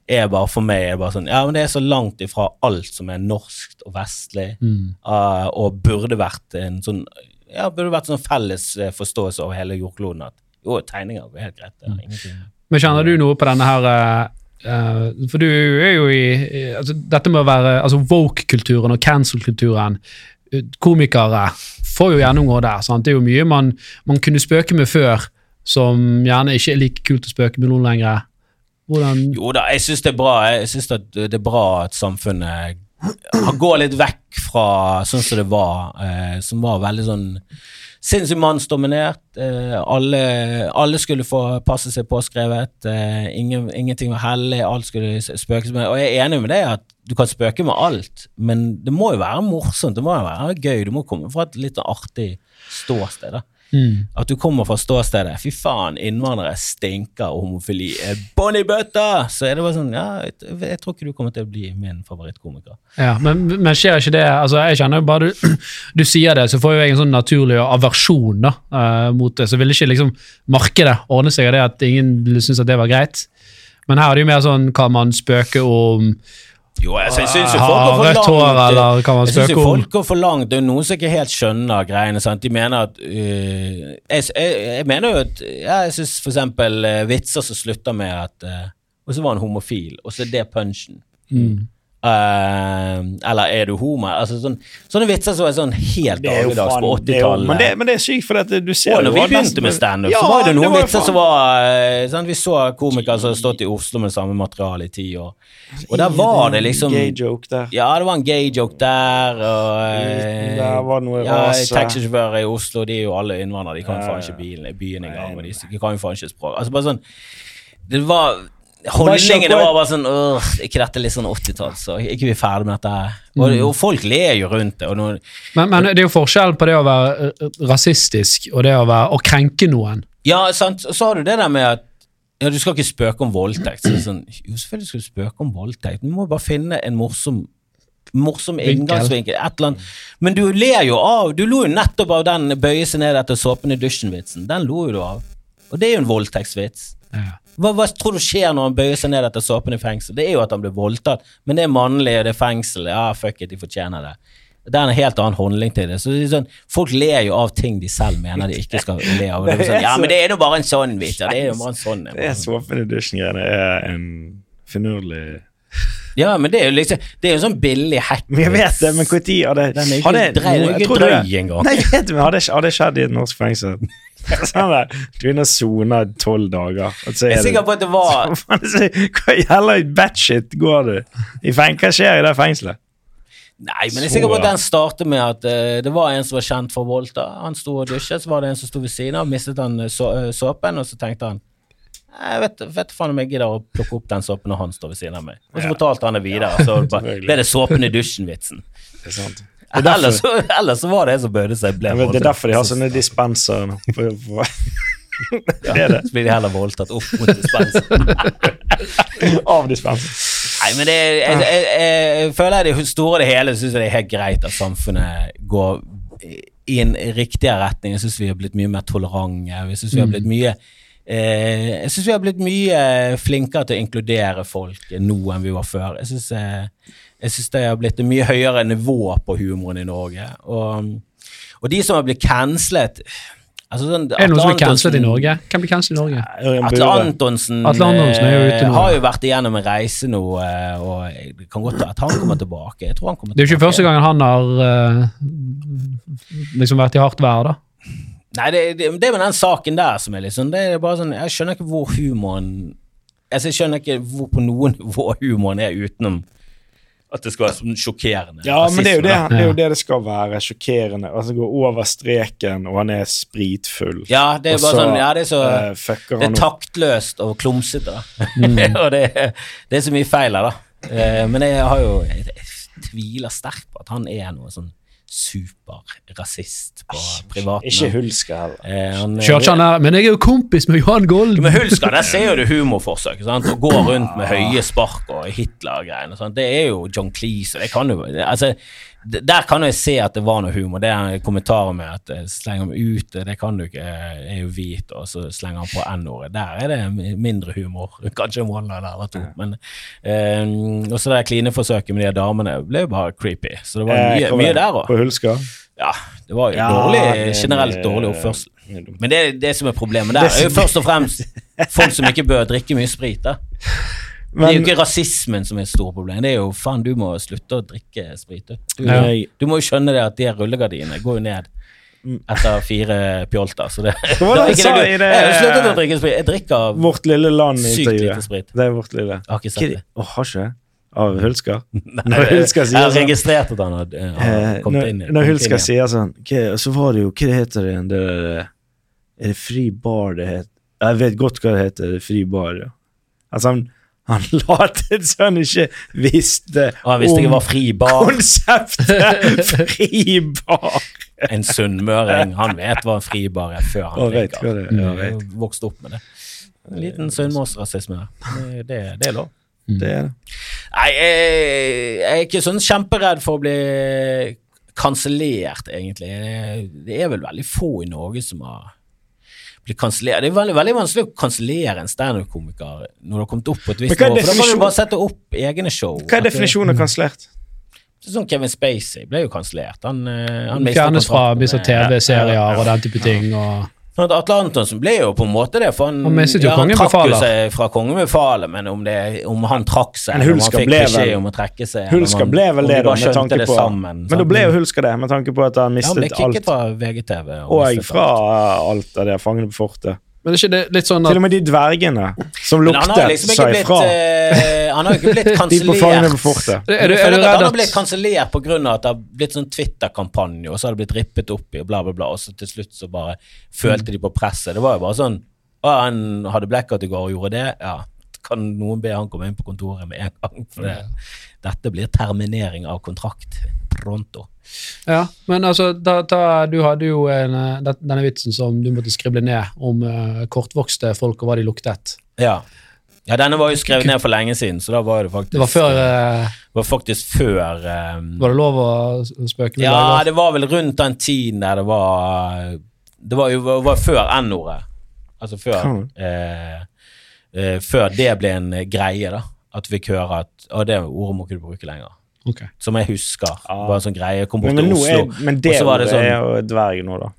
er bare for meg er bare sånn Ja, men det er så langt ifra alt som er norskt og vestlig, Mm. ah, og burde vært en sånn Ja, burde vært sånn felles eh, forståelse over hele jordkloden at jo, tegninger går helt greit. Er Men kjenner du noe på denne her Uh, For du er jo i, altså, Dette med å være altså Woke-kulturen og cancel-kulturen. eh, Komikere får jo gjennomgå der. Sant? Det er jo mye man, man kunne spøke med før, som gjerne ikke er like kult å spøke med noen lenger. Hvordan Jo da, jeg syns det er bra Jeg synes det er bra at samfunnet går litt vekk fra sånn som det var, eh, som var veldig sånn sinnssykt mannsdominert. Eh, alle, alle skulle få passe seg påskrevet. Eh, ingen, ingenting var hellig, alt skulle spøkes med. Og jeg er enig med deg at du kan spøke med alt, men det må jo være morsomt, det må jo være gøy. Du må komme fra et litt artig ståsted. da. Mm. At du kommer fra ståstedet Fy faen, innvandrere stinker, og homofili er bånn i bøtta! Så er det bare sånn Ja, jeg, jeg tror ikke du kommer til å bli min favorittkomiker. Ja, men, men skjer ikke det altså Jeg kjenner jo bare du, du sier det, så får jeg en sånn naturlig aversjon da, uh, mot det. Så vil ikke liksom markedet ordne seg av det at ingen synes at det var greit. Men her er det jo mer sånn kan man spøke om Jo, altså, jeg syns jo folk går for langt. hår, eller kan man Jeg synes jo folk går for langt. Det er noen som ikke helt skjønner greiene. sant? De mener at uh, jeg, jeg, jeg mener jo at ja, Jeg syns for eksempel øh, vitser som slutter med at uh, Og så var han homofil, og så er det punchen. mm. Eh, eller er du homo? Altså, sånn, sånne vitser som er sånn helt Det jo dagligdags på det er jo- 80-tallet. Men, men det er sykt, for at du ser Og når jo vi begynte med standup, Ja, så var det noen jo vitser som var sant? Vi så komikere som har stått i Oslo med samme materiale i ti år. Og der var det liksom Gay joke der. Ja, det var en gay joke der, og eh, Der var noe ja. Taxisjåfører i Oslo, de er jo alle innvandrere, de kan Ja, faen ikke bilen, byen engang, de, de kan jo faen ikke språk. Altså bare sånn Det var Holdningene var bare sånn Åh, er ikke dette litt sånn 80-tall, så er ikke vi ferdig med dette her? Og, og folk ler jo rundt det, når men, men det er jo forskjell på det å være eh, rasistisk og det å, være, å krenke noen. Ja, sant. Og så har du det der med at ja, du skal ikke spøke om voldtekt. Så det er sånn, jo, selvfølgelig skal du spøke om voldtekt. Du må bare finne en morsom morsom inngangsvinkel. Et eller annet. Men du ler jo av Du lo jo nettopp av den bøye seg ned etter såpen i dusjen-vitsen. Den lo jo du av. Og det er jo en voldtektsvits. Ja. Hva, hva tror du skjer når han bøyer seg ned etter såpen i fengsel? Det er jo at han blir voldtatt, men det er mannlig, og det er fengsel. Ja, fuck it, de fortjener det. Det er en helt annen holdning til det. Så det sånn, Folk ler jo av ting de selv mener de ikke skal le av. Det sånn, ja, men det er jo bare en sånn vits. Det er jo bare en sånn. Det er såpen i dusjen-greiene er en finurlig Ja, men det er jo liksom Det er jo en sånn billig hack. Jeg vet det, men når hadde Den er ikke hadde drøy- er noen- ikke det? drøy engang. Nei, vet du, hadde, hadde skjedd i et norsk fengsel Sånn der, Du er inne og soner tolv dager. og så Jeg er det- sikker på at det var Så Hva jævla batshit går du i? Hva skjer i det fengselet? Nei, men jeg er sikker på at den startet med at uh, det var en som var kjent for Volta. Han sto og dusjet, så var det en som sto ved siden av, mistet han eh, så, uh, såpen, og så tenkte han jeg vet, vet faen om jeg gidder å plukke opp den såpen når han står ved siden av meg. Og så fortalte han det videre, så bare, ble det såpen i dusjen-vitsen. Det er sant. er Ellers, ellers så var det en som bøyde seg. Ble Jeg det er derfor de har sånne dispenser nå. Det er det. Så blir de heller voldtatt opp mot dispenser. Av dispenser. Nei, men det, jeg, jeg, jeg, jeg føler jeg det store og det hele syns jeg det er helt greit at samfunnet går i en riktigere retning. Jeg syns vi har blitt mye mer tolerante. Jeg synes vi har blitt mye Jeg syns vi har blitt mye flinkere til å inkludere folk nå enn vi var før. Jeg syns eh, det har blitt et mye høyere nivå på humoren i Norge. Og, og de som har blitt cancelet altså sånn, Er det noen som er Atle cancelet i Norge? Hvem blir cancelet i Norge? Atle Antonsen, Atle Antonsen er jo ute eh, nå. har jo vært igjennom en reise nå, eh, og det kan godt være at han kommer tilbake. Jeg tror han kommer Det er jo ikke første gangen han har eh, liksom vært i hardt vær, da. Nei, det, det, det er med den saken der som er sånn, det er bare sånn Jeg skjønner ikke hvor humoren altså Jeg skjønner ikke hvor på noen nivå humoren er utenom at det skal være sånn sjokkerende. Ja, men det er, jo det, det er jo det det skal være. Sjokkerende. Altså Gå over streken, og han er spritfull. Ja, det er Og bare så, sånn Ja, det er så uh, Det er taktløst og klumsete. Mm. og det, det er så mye feil her, da. Uh, Men jeg har jo Jeg, jeg tviler sterkt på at han er noe sånn superrasist på privaten. Ikke Hulska heller. Eh, han- Kjørte men jeg er jo kompis med Johan Gold! Men Hulska, der ser jo du humorforsøk. Sant? Å gå rundt med høye spark og Hitler-greiene. Det er jo John Cleese. og Det kan jo, altså, der kan jeg se at det var noe humor. Det er kommentarer med at eh, slenger meg ut, det kan du ikke, jeg er jo hvit, og så slenger han på N-ordet. Der er det mindre humor. Kanskje en one-liner eller to. Men, eh, og så det klineforsøket med de damene ble jo bare creepy. Så det var Eh, mye, mye der òg. På? Ja, det var jo Ja, dårlig, generelt dårlig oppførsel. det er. Men det, det som er problemet der, er jo først og fremst folk som ikke bør drikke mye sprit. da. det er jo ikke rasismen som er et stort problem, det er jo faen, du må slutte å drikke sprit. Du, Ja. du må jo skjønne det at de rullegardinene går jo ned etter fire pjolter. Så det, var det det er jeg sa i det, det- Jeg har sluttet å drikke sprit. Jeg drikker Vårt lille land-intervjuet. lite sprit. Det er Vårt lille. Jeg har ikke sett det. Å, har ikke det? Av Hulsker? Når Hulsker jeg har sånn registrert at han har, eh, Eh, kommet inn. når, Hulsker sier sånn Så var det jo Hva heter det igjen? Det der, Er det Fri bar det heter? Jeg vet godt hva det heter. Fri bar, ja. Altså, han, han latet som han ikke visste han visste om konseptet fribar. En sunnmøring, han vet hva en fribar er før han drikker. er. Ja, Jeg har jo vokst opp med det. En liten sunnmørsrasisme. Det, det, det er lov. Det er det. Nei, jeg, jeg er ikke sånn kjemperedd for å bli kansellert, egentlig. Det er vel veldig få i Norge som har blitt kansellert. Det er veldig, veldig vanskelig å kansellere en standup-komiker når du har kommet opp på et visst nivå. For da kan du bare sette opp egne show. Hva er definisjonen av kansellert? Sånn Kevin Spacey ble jo kansellert. Han, han, han Fjernes fra visse TV-serier og den type ting. Og, Atle Antonsen ble jo på en måte det, for han, Han jo ja, han trakk jo seg fra kongebefalet, men om, det, om han trakk seg, eller om han fikk beskjed om å trekke seg Hulsker ble vel det, da, med tanke på sammen, Men da ble jo Hulsker det, med tanke på at han ja, han mistet alt. fra VGTV. Og og fra alt. alt av det Fangene på fortet. men er ikke det litt sånn Til og med de dvergene som Men han har luktet, liksom blitt, ifra. eh, han har jo ikke blitt kansellert. Er er han har blitt kansellert pga. at det har blitt sånn Twitter-kampanje, og så har det blitt rippet opp i, og bla, bla, bla, og så til slutt så bare følte de på presset. Det var jo bare sånn Å, han hadde blackout i går og gjorde det. Ja, kan noen be han komme inn på kontoret med en gang? For det, dette blir terminering av kontrakt pronto. Ja, men altså, da, da, du hadde jo en, eh, denne vitsen som du måtte skrible ned om uh, kortvokste folk og hva de luktet. Ja. Ja, denne var jo skrevet ned for lenge siden, så da var det faktisk Det var før eh, var faktisk før eh, Var det lov å spøke med Ja, dager? det var vel rundt den tiden der det var Det var jo var før N-ordet. Altså før mm. eh, eh, Før det ble en eh, greie, da. At vi fikk høre at Å, det ordet må ikke du bruke lenger. Okay. Som jeg husker. Ah. Var en sånn greie. Jeg kom bort Men, men, til Oslo. er, men det og så var det sånn- er jo dverg nå, da.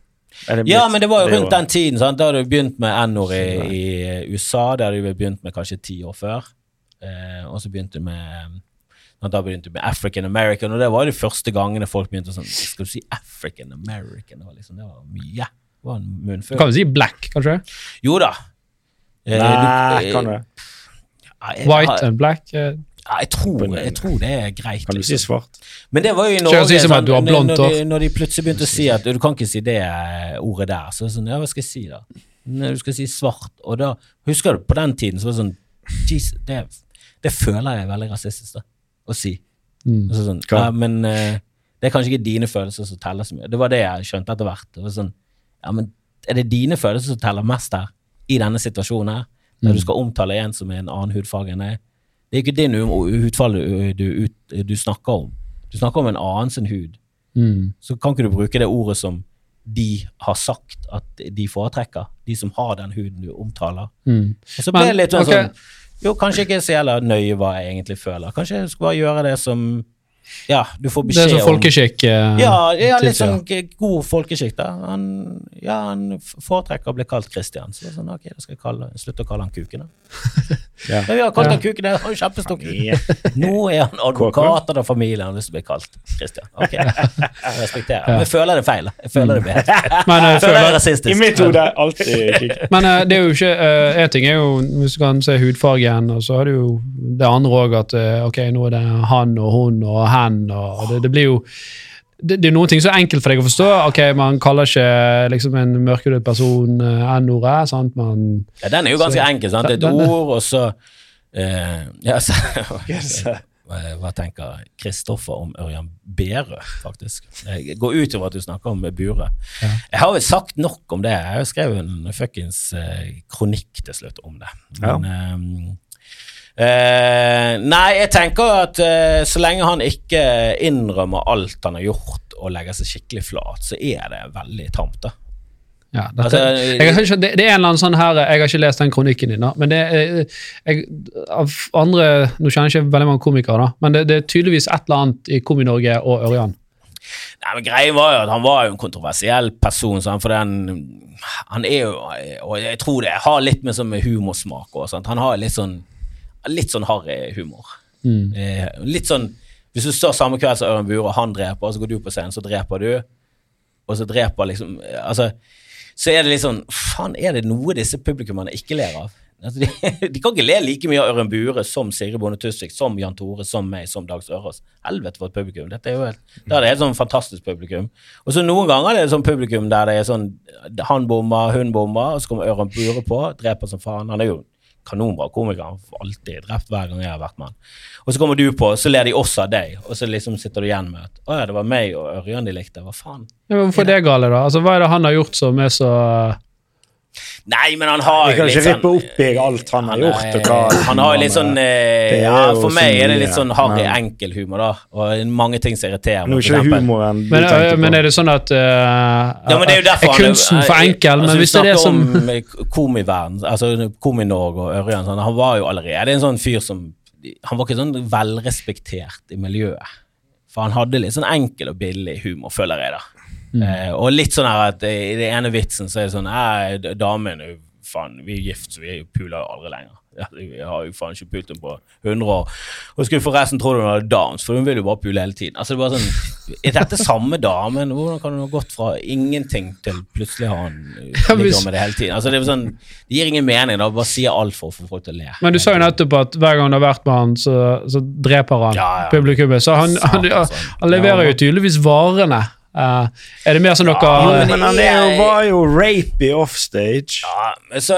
Ja, men det var jo rundt den tiden. Sant? Da hadde vi begynt med N-ord i, i USA. Det hadde vi begynt med kanskje ti år før. Eh, og så begynte du med Da begynte vi med African American, og det var de første gangene folk begynte sånn Skal du si African American? Det var, liksom, det var mye. Det var en munnfull. Kan du si black, kanskje? Jo da. Eh, Nei, du- kan du? White and black? eh, Ja, jeg tror, jeg tror det er greit. Kan du si liksom. svart? Men det var jo i Norge si sånn, at du har når- blondt når, de, hår? når de plutselig begynte å si at du kan ikke si det eh, ordet der, så er det sånn, ja, hva skal jeg si da? Når du skal si svart, og da, husker du, på den tiden så var det sånn, jeez, det, det føler jeg er veldig rasistisk da, å si. Mm. Så sånn, ja, men eh, det er kanskje ikke dine følelser som teller så mye. Det var det jeg skjønte etter hvert. Det var sånn, ja, men er det dine følelser som teller mest her, i denne situasjonen her, der Mm. du skal omtale en som er en annen hudfarge enn deg? Det er ikke din hu- du, du, du snakker om. Du snakker om en annen sin hud. Mm. Så kan ikke du bruke det ordet som de har sagt at de foretrekker, de som har den huden du omtaler. Mm. Og så ble det litt sånn, ok. sånn Jo, kanskje ikke så jævla nøye hva jeg egentlig føler. Kanskje jeg skal bare gjøre det som Ja, du får beskjed om Det er sånn folkeskikk. eh, Ja, ja litt sånn god folkeskikk, da. Han, ja, han foretrekker å bli kalt Christian. Så det er sånn, ok, da skal jeg kalle, slutte å kalle han Kuken, da. Ja. Men vi har kalt Ja. han Kuken, det er jo kjempestor Nå er han advokat av familien han har lyst til å bli kalt Christian. Ok, jeg respekterer. Men jeg føler det er feil. Jeg føler det blir helt feil. Men, eh, Jeg føler det rasistisk. I mitt hode er alltid kikk. men uh, det er jo ikke uh, En ting er jo hvis du kan se hudfargen, og så har du jo det andre òg at uh, ok, nå er det han og hun og hen, og det, det blir jo det, det er noen ting som er enkelt for deg å forstå. ok, Man kaller ikke liksom en mørkhudet person eh, N-ordet. sant, man Ja, den er jo ganske Så- enkel. sant? Et den- den- ord, og så uh, ja, så, Yes. hva, hva tenker Kristoffer om Ørjan Berø, faktisk? Jeg går ut over at du snakker om Bure. Ja. Jeg har vel sagt nok om det. Jeg har jo skrevet en fuckings eh, kronikk til slutt om det. Men, eh, eh, nei, jeg tenker at eh, så lenge han ikke innrømmer alt han har gjort, og legger seg skikkelig flat, så er det veldig tamt, da. ja, dette, Altså, jeg har ikke, det, det er en eller annen sånn her Jeg har ikke lest den kronikken din, da, men det er jeg, av andre Nå kjenner jeg ikke veldig mange komikere, da, men det, det er tydeligvis et eller annet i Komi-Norge og Ørjan. Nei, men greien var jo at Han var jo en kontroversiell person, sånn, for den, han er jo Og jeg tror det har litt med, sånn med humorsmak òg. Han har litt sånn litt sånn harry humor. Mm. Eh, litt sånn Hvis du står samme kveld som Ørjan Bure, og han dreper, og så går du på scenen, så dreper du, og så dreper liksom Altså, så er det litt sånn Faen, er det noe disse publikummene ikke ler av? Altså, de, de kan ikke le like mye av Ørjan Bure som Sigrid Bonde Tusvik, som Jan Tore, som meg, som Dag Sørås. Helvete for et publikum. Dette er jo helt, da er det helt sånn fantastisk publikum. Og så noen ganger er det sånn publikum der det er sånn Han bommer, hun bommer, og så kommer Ørjan Bure på, dreper som faen. Han er jo kanonbra komiker. Han får alltid drept hver gang jeg har vært med han. Og så kommer du på, så ler de også av deg, og så liksom sitter du igjen med at å ja, det var meg og Ørjan de likte. Hva faen? Ja, men hvorfor er det gale, da? Altså, Hva er det han har gjort som er så Nei, men han har Vi kan litt rippe sånn opp i alt han har gjort. er- og hva han har jo litt sånn eh, Ja, for meg er det litt sånn harry, men- enkel humor, da. Og mange ting som irriterer Nå meg. er ikke humoren du Men, tenker øh, men er det sånn at uh, Ja, men det er jo derfor er kunsten han- for enkel? altså, men hvis det er det som om eh, komiverden, altså Komi-Norge og Ørjan, sånn, han var jo allerede en sånn fyr som Han var ikke sånn velrespektert i miljøet. For han hadde litt sånn enkel og billig humor, føler jeg, da. Mm. Eh, og litt sånn her at i det ene vitsen så er det sånn d- damen jo faen, vi er gift, så vi puler jo aldri lenger. Ja, vi har jo faen ikke pult henne på 100 år. Og skulle forresten tro hun hadde downs, for hun vil jo bare pule hele tiden. Altså det er bare sånn Er dette samme damen? Hvordan kan hun ha gått fra ingenting til plutselig ha hun eh, ligger med det hele tiden? Altså Det er sånn Det gir ingen mening. da Bare sier alt for å få folk til å le. Men du sa jo nettopp at hver gang du har vært med han, så, så dreper han Ja, ja. publikummet. Så han, han, han, han, leverer jo tydeligvis varene. Eh, er det mer som dere Ja, men han er jeg- var jo rapey offstage. Ja, så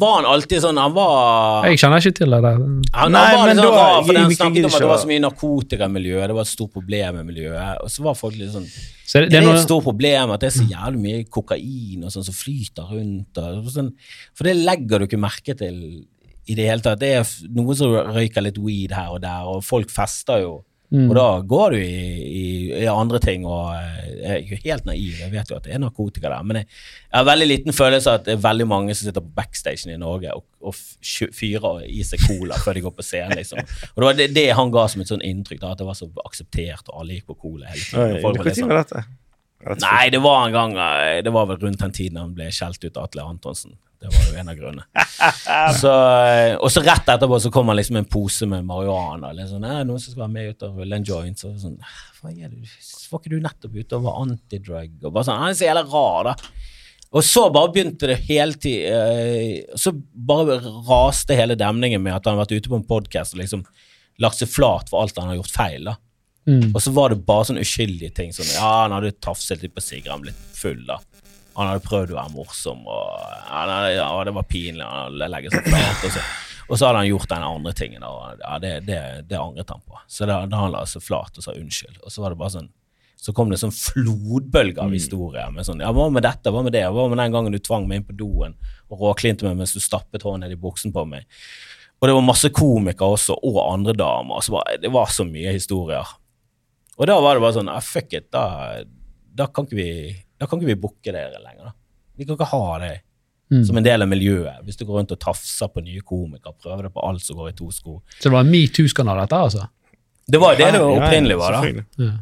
var han alltid sånn Han var Jeg kjenner ikke til det. der. Han, Nei, han var men litt sånn da- rar, for den snakket om at det var så- mye narkotikamiljø, det var et stort problem i miljøet. Og så var folk litt sånn Så det, Det det er er et stort problem at det er så jævlig mye kokain og sånn som flyter rundt. Og sånn, for det legger du ikke merke til i det hele tatt. Det er noen som røyker litt weed her og der, og folk fester jo. Mm. Og da går du i, i, i andre ting, og eh, jeg er jo helt naiv. Jeg vet jo at det er narkotika der. Men jeg, jeg har veldig liten følelse av at det er veldig mange som sitter på backstagen i Norge og, og fyrer i seg cola før de går på scenen. liksom. Og det var det, det han ga som et sånn inntrykk, da, at det var så akseptert, og alle gikk på cola hele tiden. Når sånn- var dette? Nei, det var en gang eh, Det var vel rundt den tiden han ble skjelt ut av Atle Antonsen. Det var jo en av grunnene. Eh, og så rett etterpå så kom han liksom en pose med marihuana. Liksom, sånn, noen som skal være med ut og rulle en joint. Så sånn, Hva er det? Var ikke du nettopp ute og var antidrug? Og bare sånn, Han er så jævla rar, da. Og så bare begynte det hele tiden Så bare raste hele demningen med at han har vært ute på en podkast og liksom lagt seg flat for alt han har gjort feil. da. Mm. Og så var det bare sånne uskyldige ting. Sånn, ja, han hadde tafset litt på Sigrid, han ble litt full, da. Han hadde prøvd å være morsom, og ja, nei, ja, det var pinlig. Han hadde legget seg flat. Og så, og så hadde han gjort den andre tingen, og ja, det, det, det angret han på. Så da, da han la seg flat og sa unnskyld. Og så var det bare sånn så kom det sånn flodbølge av historier. med sånn, ja, Hva med dette? Hva med det? Hva med den gangen du tvang meg inn på doen og råklinte meg mens du stappet hånden ned i buksen på meg? Og det var masse komikere også, og andre damer. Så bare, det var så mye historier. Og da var det bare sånn ah, Fuck it, da, da kan ikke vi da kan ikke vi booke dere lenger. da. Vi kan ikke ha det Mm. som en del av miljøet. Hvis du går rundt og tafser på nye komikere, prøver det på alt som går i to sko. Så det var en metoo-skandale, dette, altså? Det var det det opprinnelig var, da. Ja.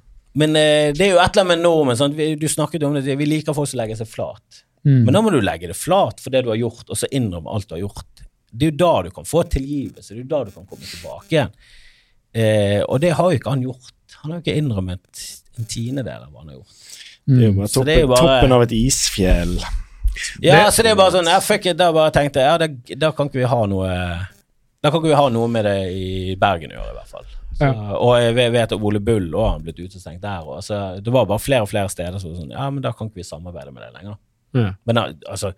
Men eh, det er jo et eller annet med normen. sant? Vi- Du snakket jo om det, vi liker folk som legger seg flat. Mm. Men da må du legge det flat for det du har gjort, og så innrømme alt du har gjort. Det er jo da du kan få tilgivelse, det er jo da du kan komme tilbake igjen. Eh, og det har jo ikke han gjort. Han har jo ikke innrømmet en tiendedel av hva han har gjort. Det er jo Mm. bare toppen, det er jo bare- toppen av et isfjell. Ja, Det- så det er bare sånn, ja, fuck it, da bare tenkte jeg, ja, det, da kan ikke vi ha noe Da kan ikke vi ha noe med det i Bergen å gjøre, i hvert fall. Så, Ja. Og jeg vet- at Ole Bull òg har blitt utestengt der, og så det var bare flere og flere steder som var sånn, ja, men da kan ikke vi samarbeide med det lenger. Ja. Men altså,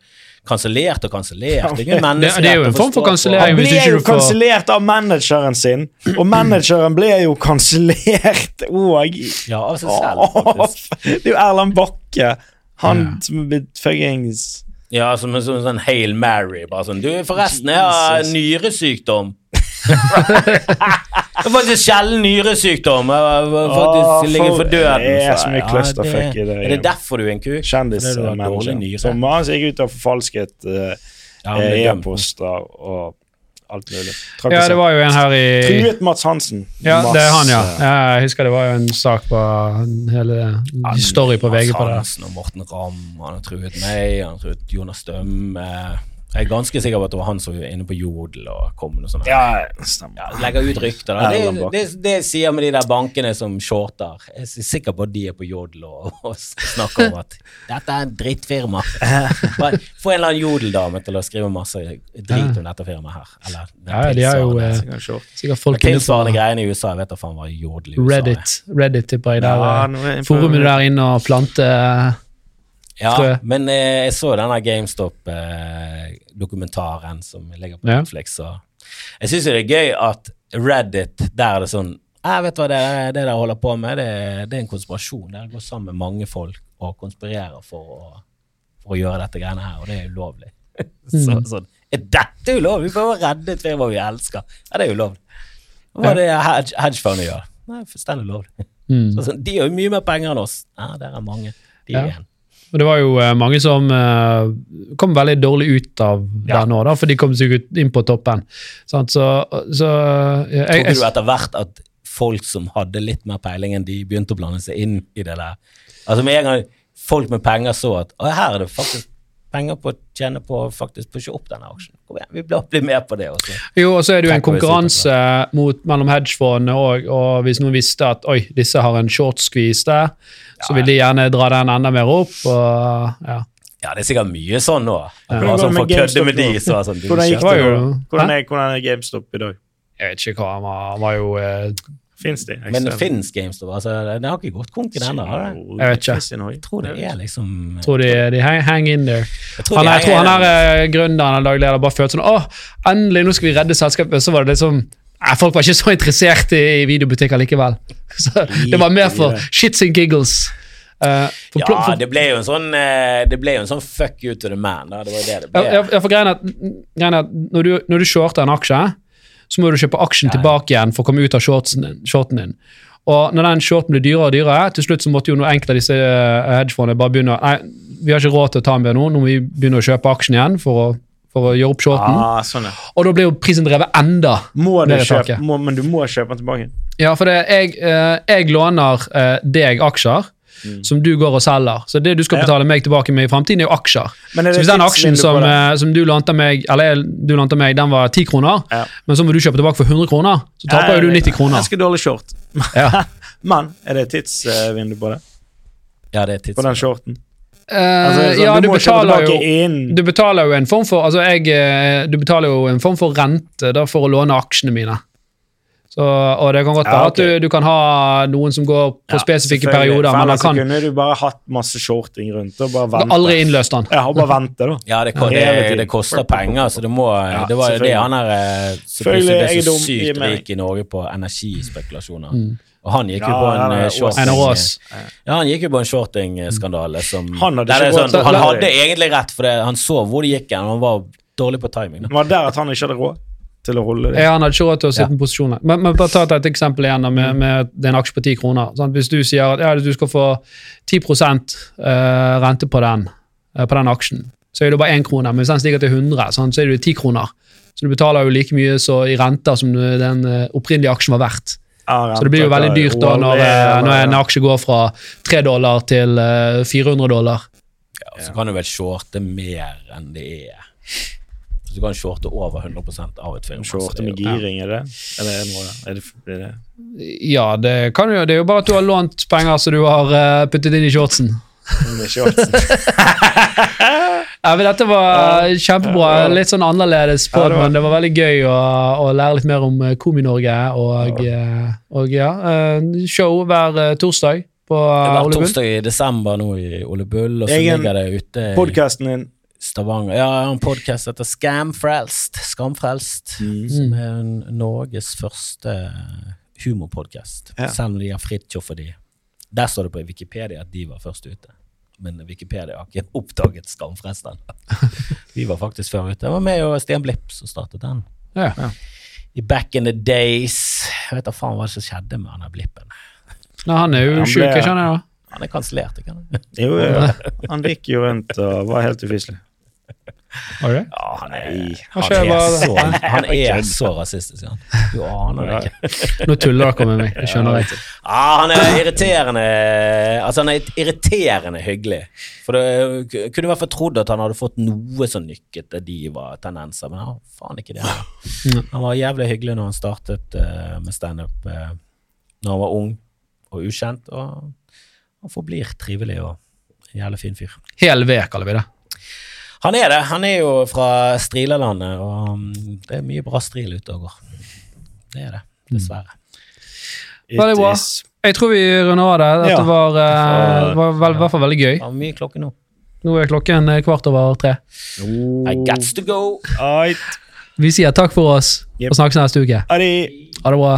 kansellert og kansellert, det er ikke Det, det er jo en form for kansellering Han ble jo kansellert av manageren sin, og manageren ble jo kansellert òg. Ja, altså selv. Det er jo Erland Bakke. Han Ja. som er blitt fuckings Ja, som en sånn, sånn Hail Mary, bare sånn, du, forresten, jeg har nyresykdom. Det var faktisk sjelden nyresykdom. Faktisk Åh, ligger for døden. det er så- så mye clusterfuck i det, Er det derfor du er en kuk? Kjendismanager. nyre? Som gikk ut og forfalsket eh, ble e-poster og alt mulig. Ja, det var jo en her i Truet Mats Hansen. Ja, det er han, ja. Jeg husker det var jo en sak på hele story på VG på det. Hansen og Morten Ramm, han har truet meg, han har truet Jonas Stømme. Jeg er ganske sikker på at det var han som var inne på Jodel og kom med noe sånt. Ja. Ja, legger ut rykter. Det, det, det sier med de der bankene som shorter. Jeg er sikker på at de er på jodel og, og snakker om at dette er en drittfirma. Få en eller annen Jodel-dame til å skrive masse drit om dette firmaet her. Eller Ja, de har jo eh, Sikkert sikkert folk tilsvarende på greiene i USA. Jeg vet da faen hva jodel i USA er. Reddit. Reddit tipper jeg. Der, Ja, eh, forumet der inne og plante Ja, men eh, jeg så denne GameStop-dokumentaren som ligger på Ja. Netflix. Jeg syns det er gøy at Reddit, der er det sånn Jeg vet hva det, er, det dere holder på med, det, det er en konspirasjon. Dere går sammen med mange folk og konspirerer for å, for å gjøre dette greiene her, og det er ulovlig. så, Mm. sånn, er dette ulovlig? Vi prøver å redde et firma vi elsker. Ja, det er ulovlig. Hva er det hedge, hedgefondet gjør? Nei, fullstendig ulovlig. mm. Så, sånn, de har jo mye mer penger enn oss. Ja, der er mange. De er Ja. igjen. Og det var jo eh, mange som eh, kom veldig dårlig ut av Ja. det nå, da, for de kom seg ut inn på toppen. Så, Så, så eh, jeg, Tror du etter hvert at folk som hadde litt mer peiling enn de, begynte å blande seg inn i det der? Altså Med en gang folk med penger så at her er det faktisk penger på å tjene på å faktisk pushe opp denne aksjen. Kom igjen, vi blir, blir med på det også. Jo, og så er det jo en konkurranse mot, mellom hedgefondene òg, og hvis noen visste at oi, disse har en short squeeze der, så vil de gjerne dra den enda mer opp. og ja. Ja, det er sikkert mye sånn nå. Hvordan sånn med å med de, så sånn Hvordan gikk Det? Hvordan er, hvordan er GameStop i dag? Jeg vet ikke hva han var. Var jo eh, Fins de? Men det finnes GameStop, altså. Det har ikke gått konken ennå. Jeg vet ikke. Jeg tror det er liksom tror de, de hang, hang in there. Jeg tror Han, de jeg tror han er her eh, gründeren eller daglig leder bare følte sånn Å, endelig, nå skal vi redde selskapet. Så var det liksom Nei, Folk var ikke så interessert i, videobutikker likevel. Så det var mer for shits and giggles. Uh, for, Ja, for, det ble jo en sånn eh, Det ble jo en sånn fuck you to the man. Da. Det var det det ble. ja, for greien er at, greien er at når, du, når du shorter en aksje, så må du kjøpe aksjen Ja, ja. tilbake igjen for å komme ut av shortsen shorten din. Og når den shorten blir dyrere og dyrere, til slutt så måtte jo noen enkelte av disse eh, hedgefondene bare begynne Nei, vi har ikke råd til å ta med nå, nå må vi begynne å kjøpe aksjen igjen for å, for å gjøre opp shorten. Ah, sånn. Og da blir jo prisen drevet enda Må du kjøpe, må, men du må kjøpe den tilbake. Ja, for det, jeg, eh, jeg låner eh, deg aksjer som du går og selger. Så det du skal Mm. Ja. betale meg tilbake med i fremtiden, er jo aksjer. Men er Så hvis den aksjen som, eh, som du lånte meg, eller du lånte meg, den var 10 kroner, Ja. men så må du kjøpe tilbake for 100 kroner, så taper jo du 90 kroner. Ganske dårlig short. Ja. Men er det tidsvindu på det? Ja, det er På den shorten? Uh, Altså, så ja, du du betaler jo du betaler jo en form for altså jeg, eh, du betaler jo en form for rente da, for å låne aksjene mine. Så, og det kan godt Ja, være at du, du kan ha noen som går på Ja, spesifikke perioder, men da kan kunne du bare hatt masse shorting rundt og bare vente. aldri innløst den. Ja, og bare vente, da. Ja, det, ko- det, det koster penger, så det må Ja, Det var jo det han er eh, som plutselig ble så sykt rik i Norge på energispekulasjoner. Mm. Og han gikk jo Ja, på en ja, eh, shorting Ja, han gikk jo på en shorting-skandale som Han hadde ikke sånn, Han hadde egentlig rett, for det, han så hvor det gikk hen, han var dårlig på timing. Da. Det der at han ikke hadde råd. Til å holde det. Ja, han hadde ikke råd til å sitte Ja. på posisjoner. Men, men bare ta et eksempel igjen med, med det er en aksje på 10 kroner. Sant? Hvis du sier at ja, du skal få 10 eh, rente på den, eh, på den aksjen, så er det bare én krone. Men hvis den stiger til 100, sant, så er det 10 kroner. Så du betaler jo like mye så i renter som den eh, opprinnelige aksjen var verdt. Ja, Så det blir jo veldig dyrt da når, når en aksje går fra 3 dollar til eh, 400 dollar. Ja, og så kan du vel shorte mer enn det er. Så du kan shorte over 100% av et firma. Shorte med giring, er det? Eller er det noe? Er det, er det? Ja, det kan du jo. Det er jo bare at du har lånt penger så du har eh, puttet inn i shortsen. Med shortsen? Ja, men dette var kjempebra. Litt sånn annerledes på Ja, det men det var veldig gøy å, å lære litt mer om eh, Komi-Norge. Og, og ja, eh, show hver torsdag på Hver Ole Bull. torsdag i desember nå i Ole Bull, og så Egen ligger det ute i Podkasten din. Stavanger. Ja, jeg har en podkast som heter Scamfrelst. Skamfrelst. Mm. Som er Norges første humorpodkast. Ja. Selv om de har Fridtjof og de. Der står det på Wikipedia at de var først ute. Men Wikipedia har ikke oppdaget Skamfrelst ennå. Vi var faktisk før ute. Det var med og Stian Blipp som startet den. Ja. I back in the days Jeg vet da faen hva som skjedde med han der Blippen. Nei, han er jo Han sjuk, skjønner jeg da. Han er kansellert, ikke sant? Jo, jo. Han gikk jo rundt og var helt ufyselig. Ja, han er, Nei. han skjer er, så, han er så rasistisk, han. Du aner det ikke. Nå tuller dere med meg. jeg skjønner jeg. Ja, han er irriterende Altså, han er irriterende hyggelig. For det kunne i hvert fall trodd at han hadde fått noe sånn de var tendenser, men han har faen ikke det. Han var jævlig hyggelig når han startet uh, med standup uh, når han var ung og ukjent, og han forblir trivelig og en jævlig fin fyr. Hel vek kaller vi det. Han er det. Han er jo fra Strilalandet, og um, det er mye bra stril ute og går. Det er det, dessverre. Veldig bra. Jeg tror vi runder av det. Dette Ja. var, eh, i hvert fall veldig gøy. Det var mye klokken nå. Nå er klokken eh, kvart over tre. I gots to go. Right. Vi sier takk for oss Yep. og snakkes neste uke. Ha det bra.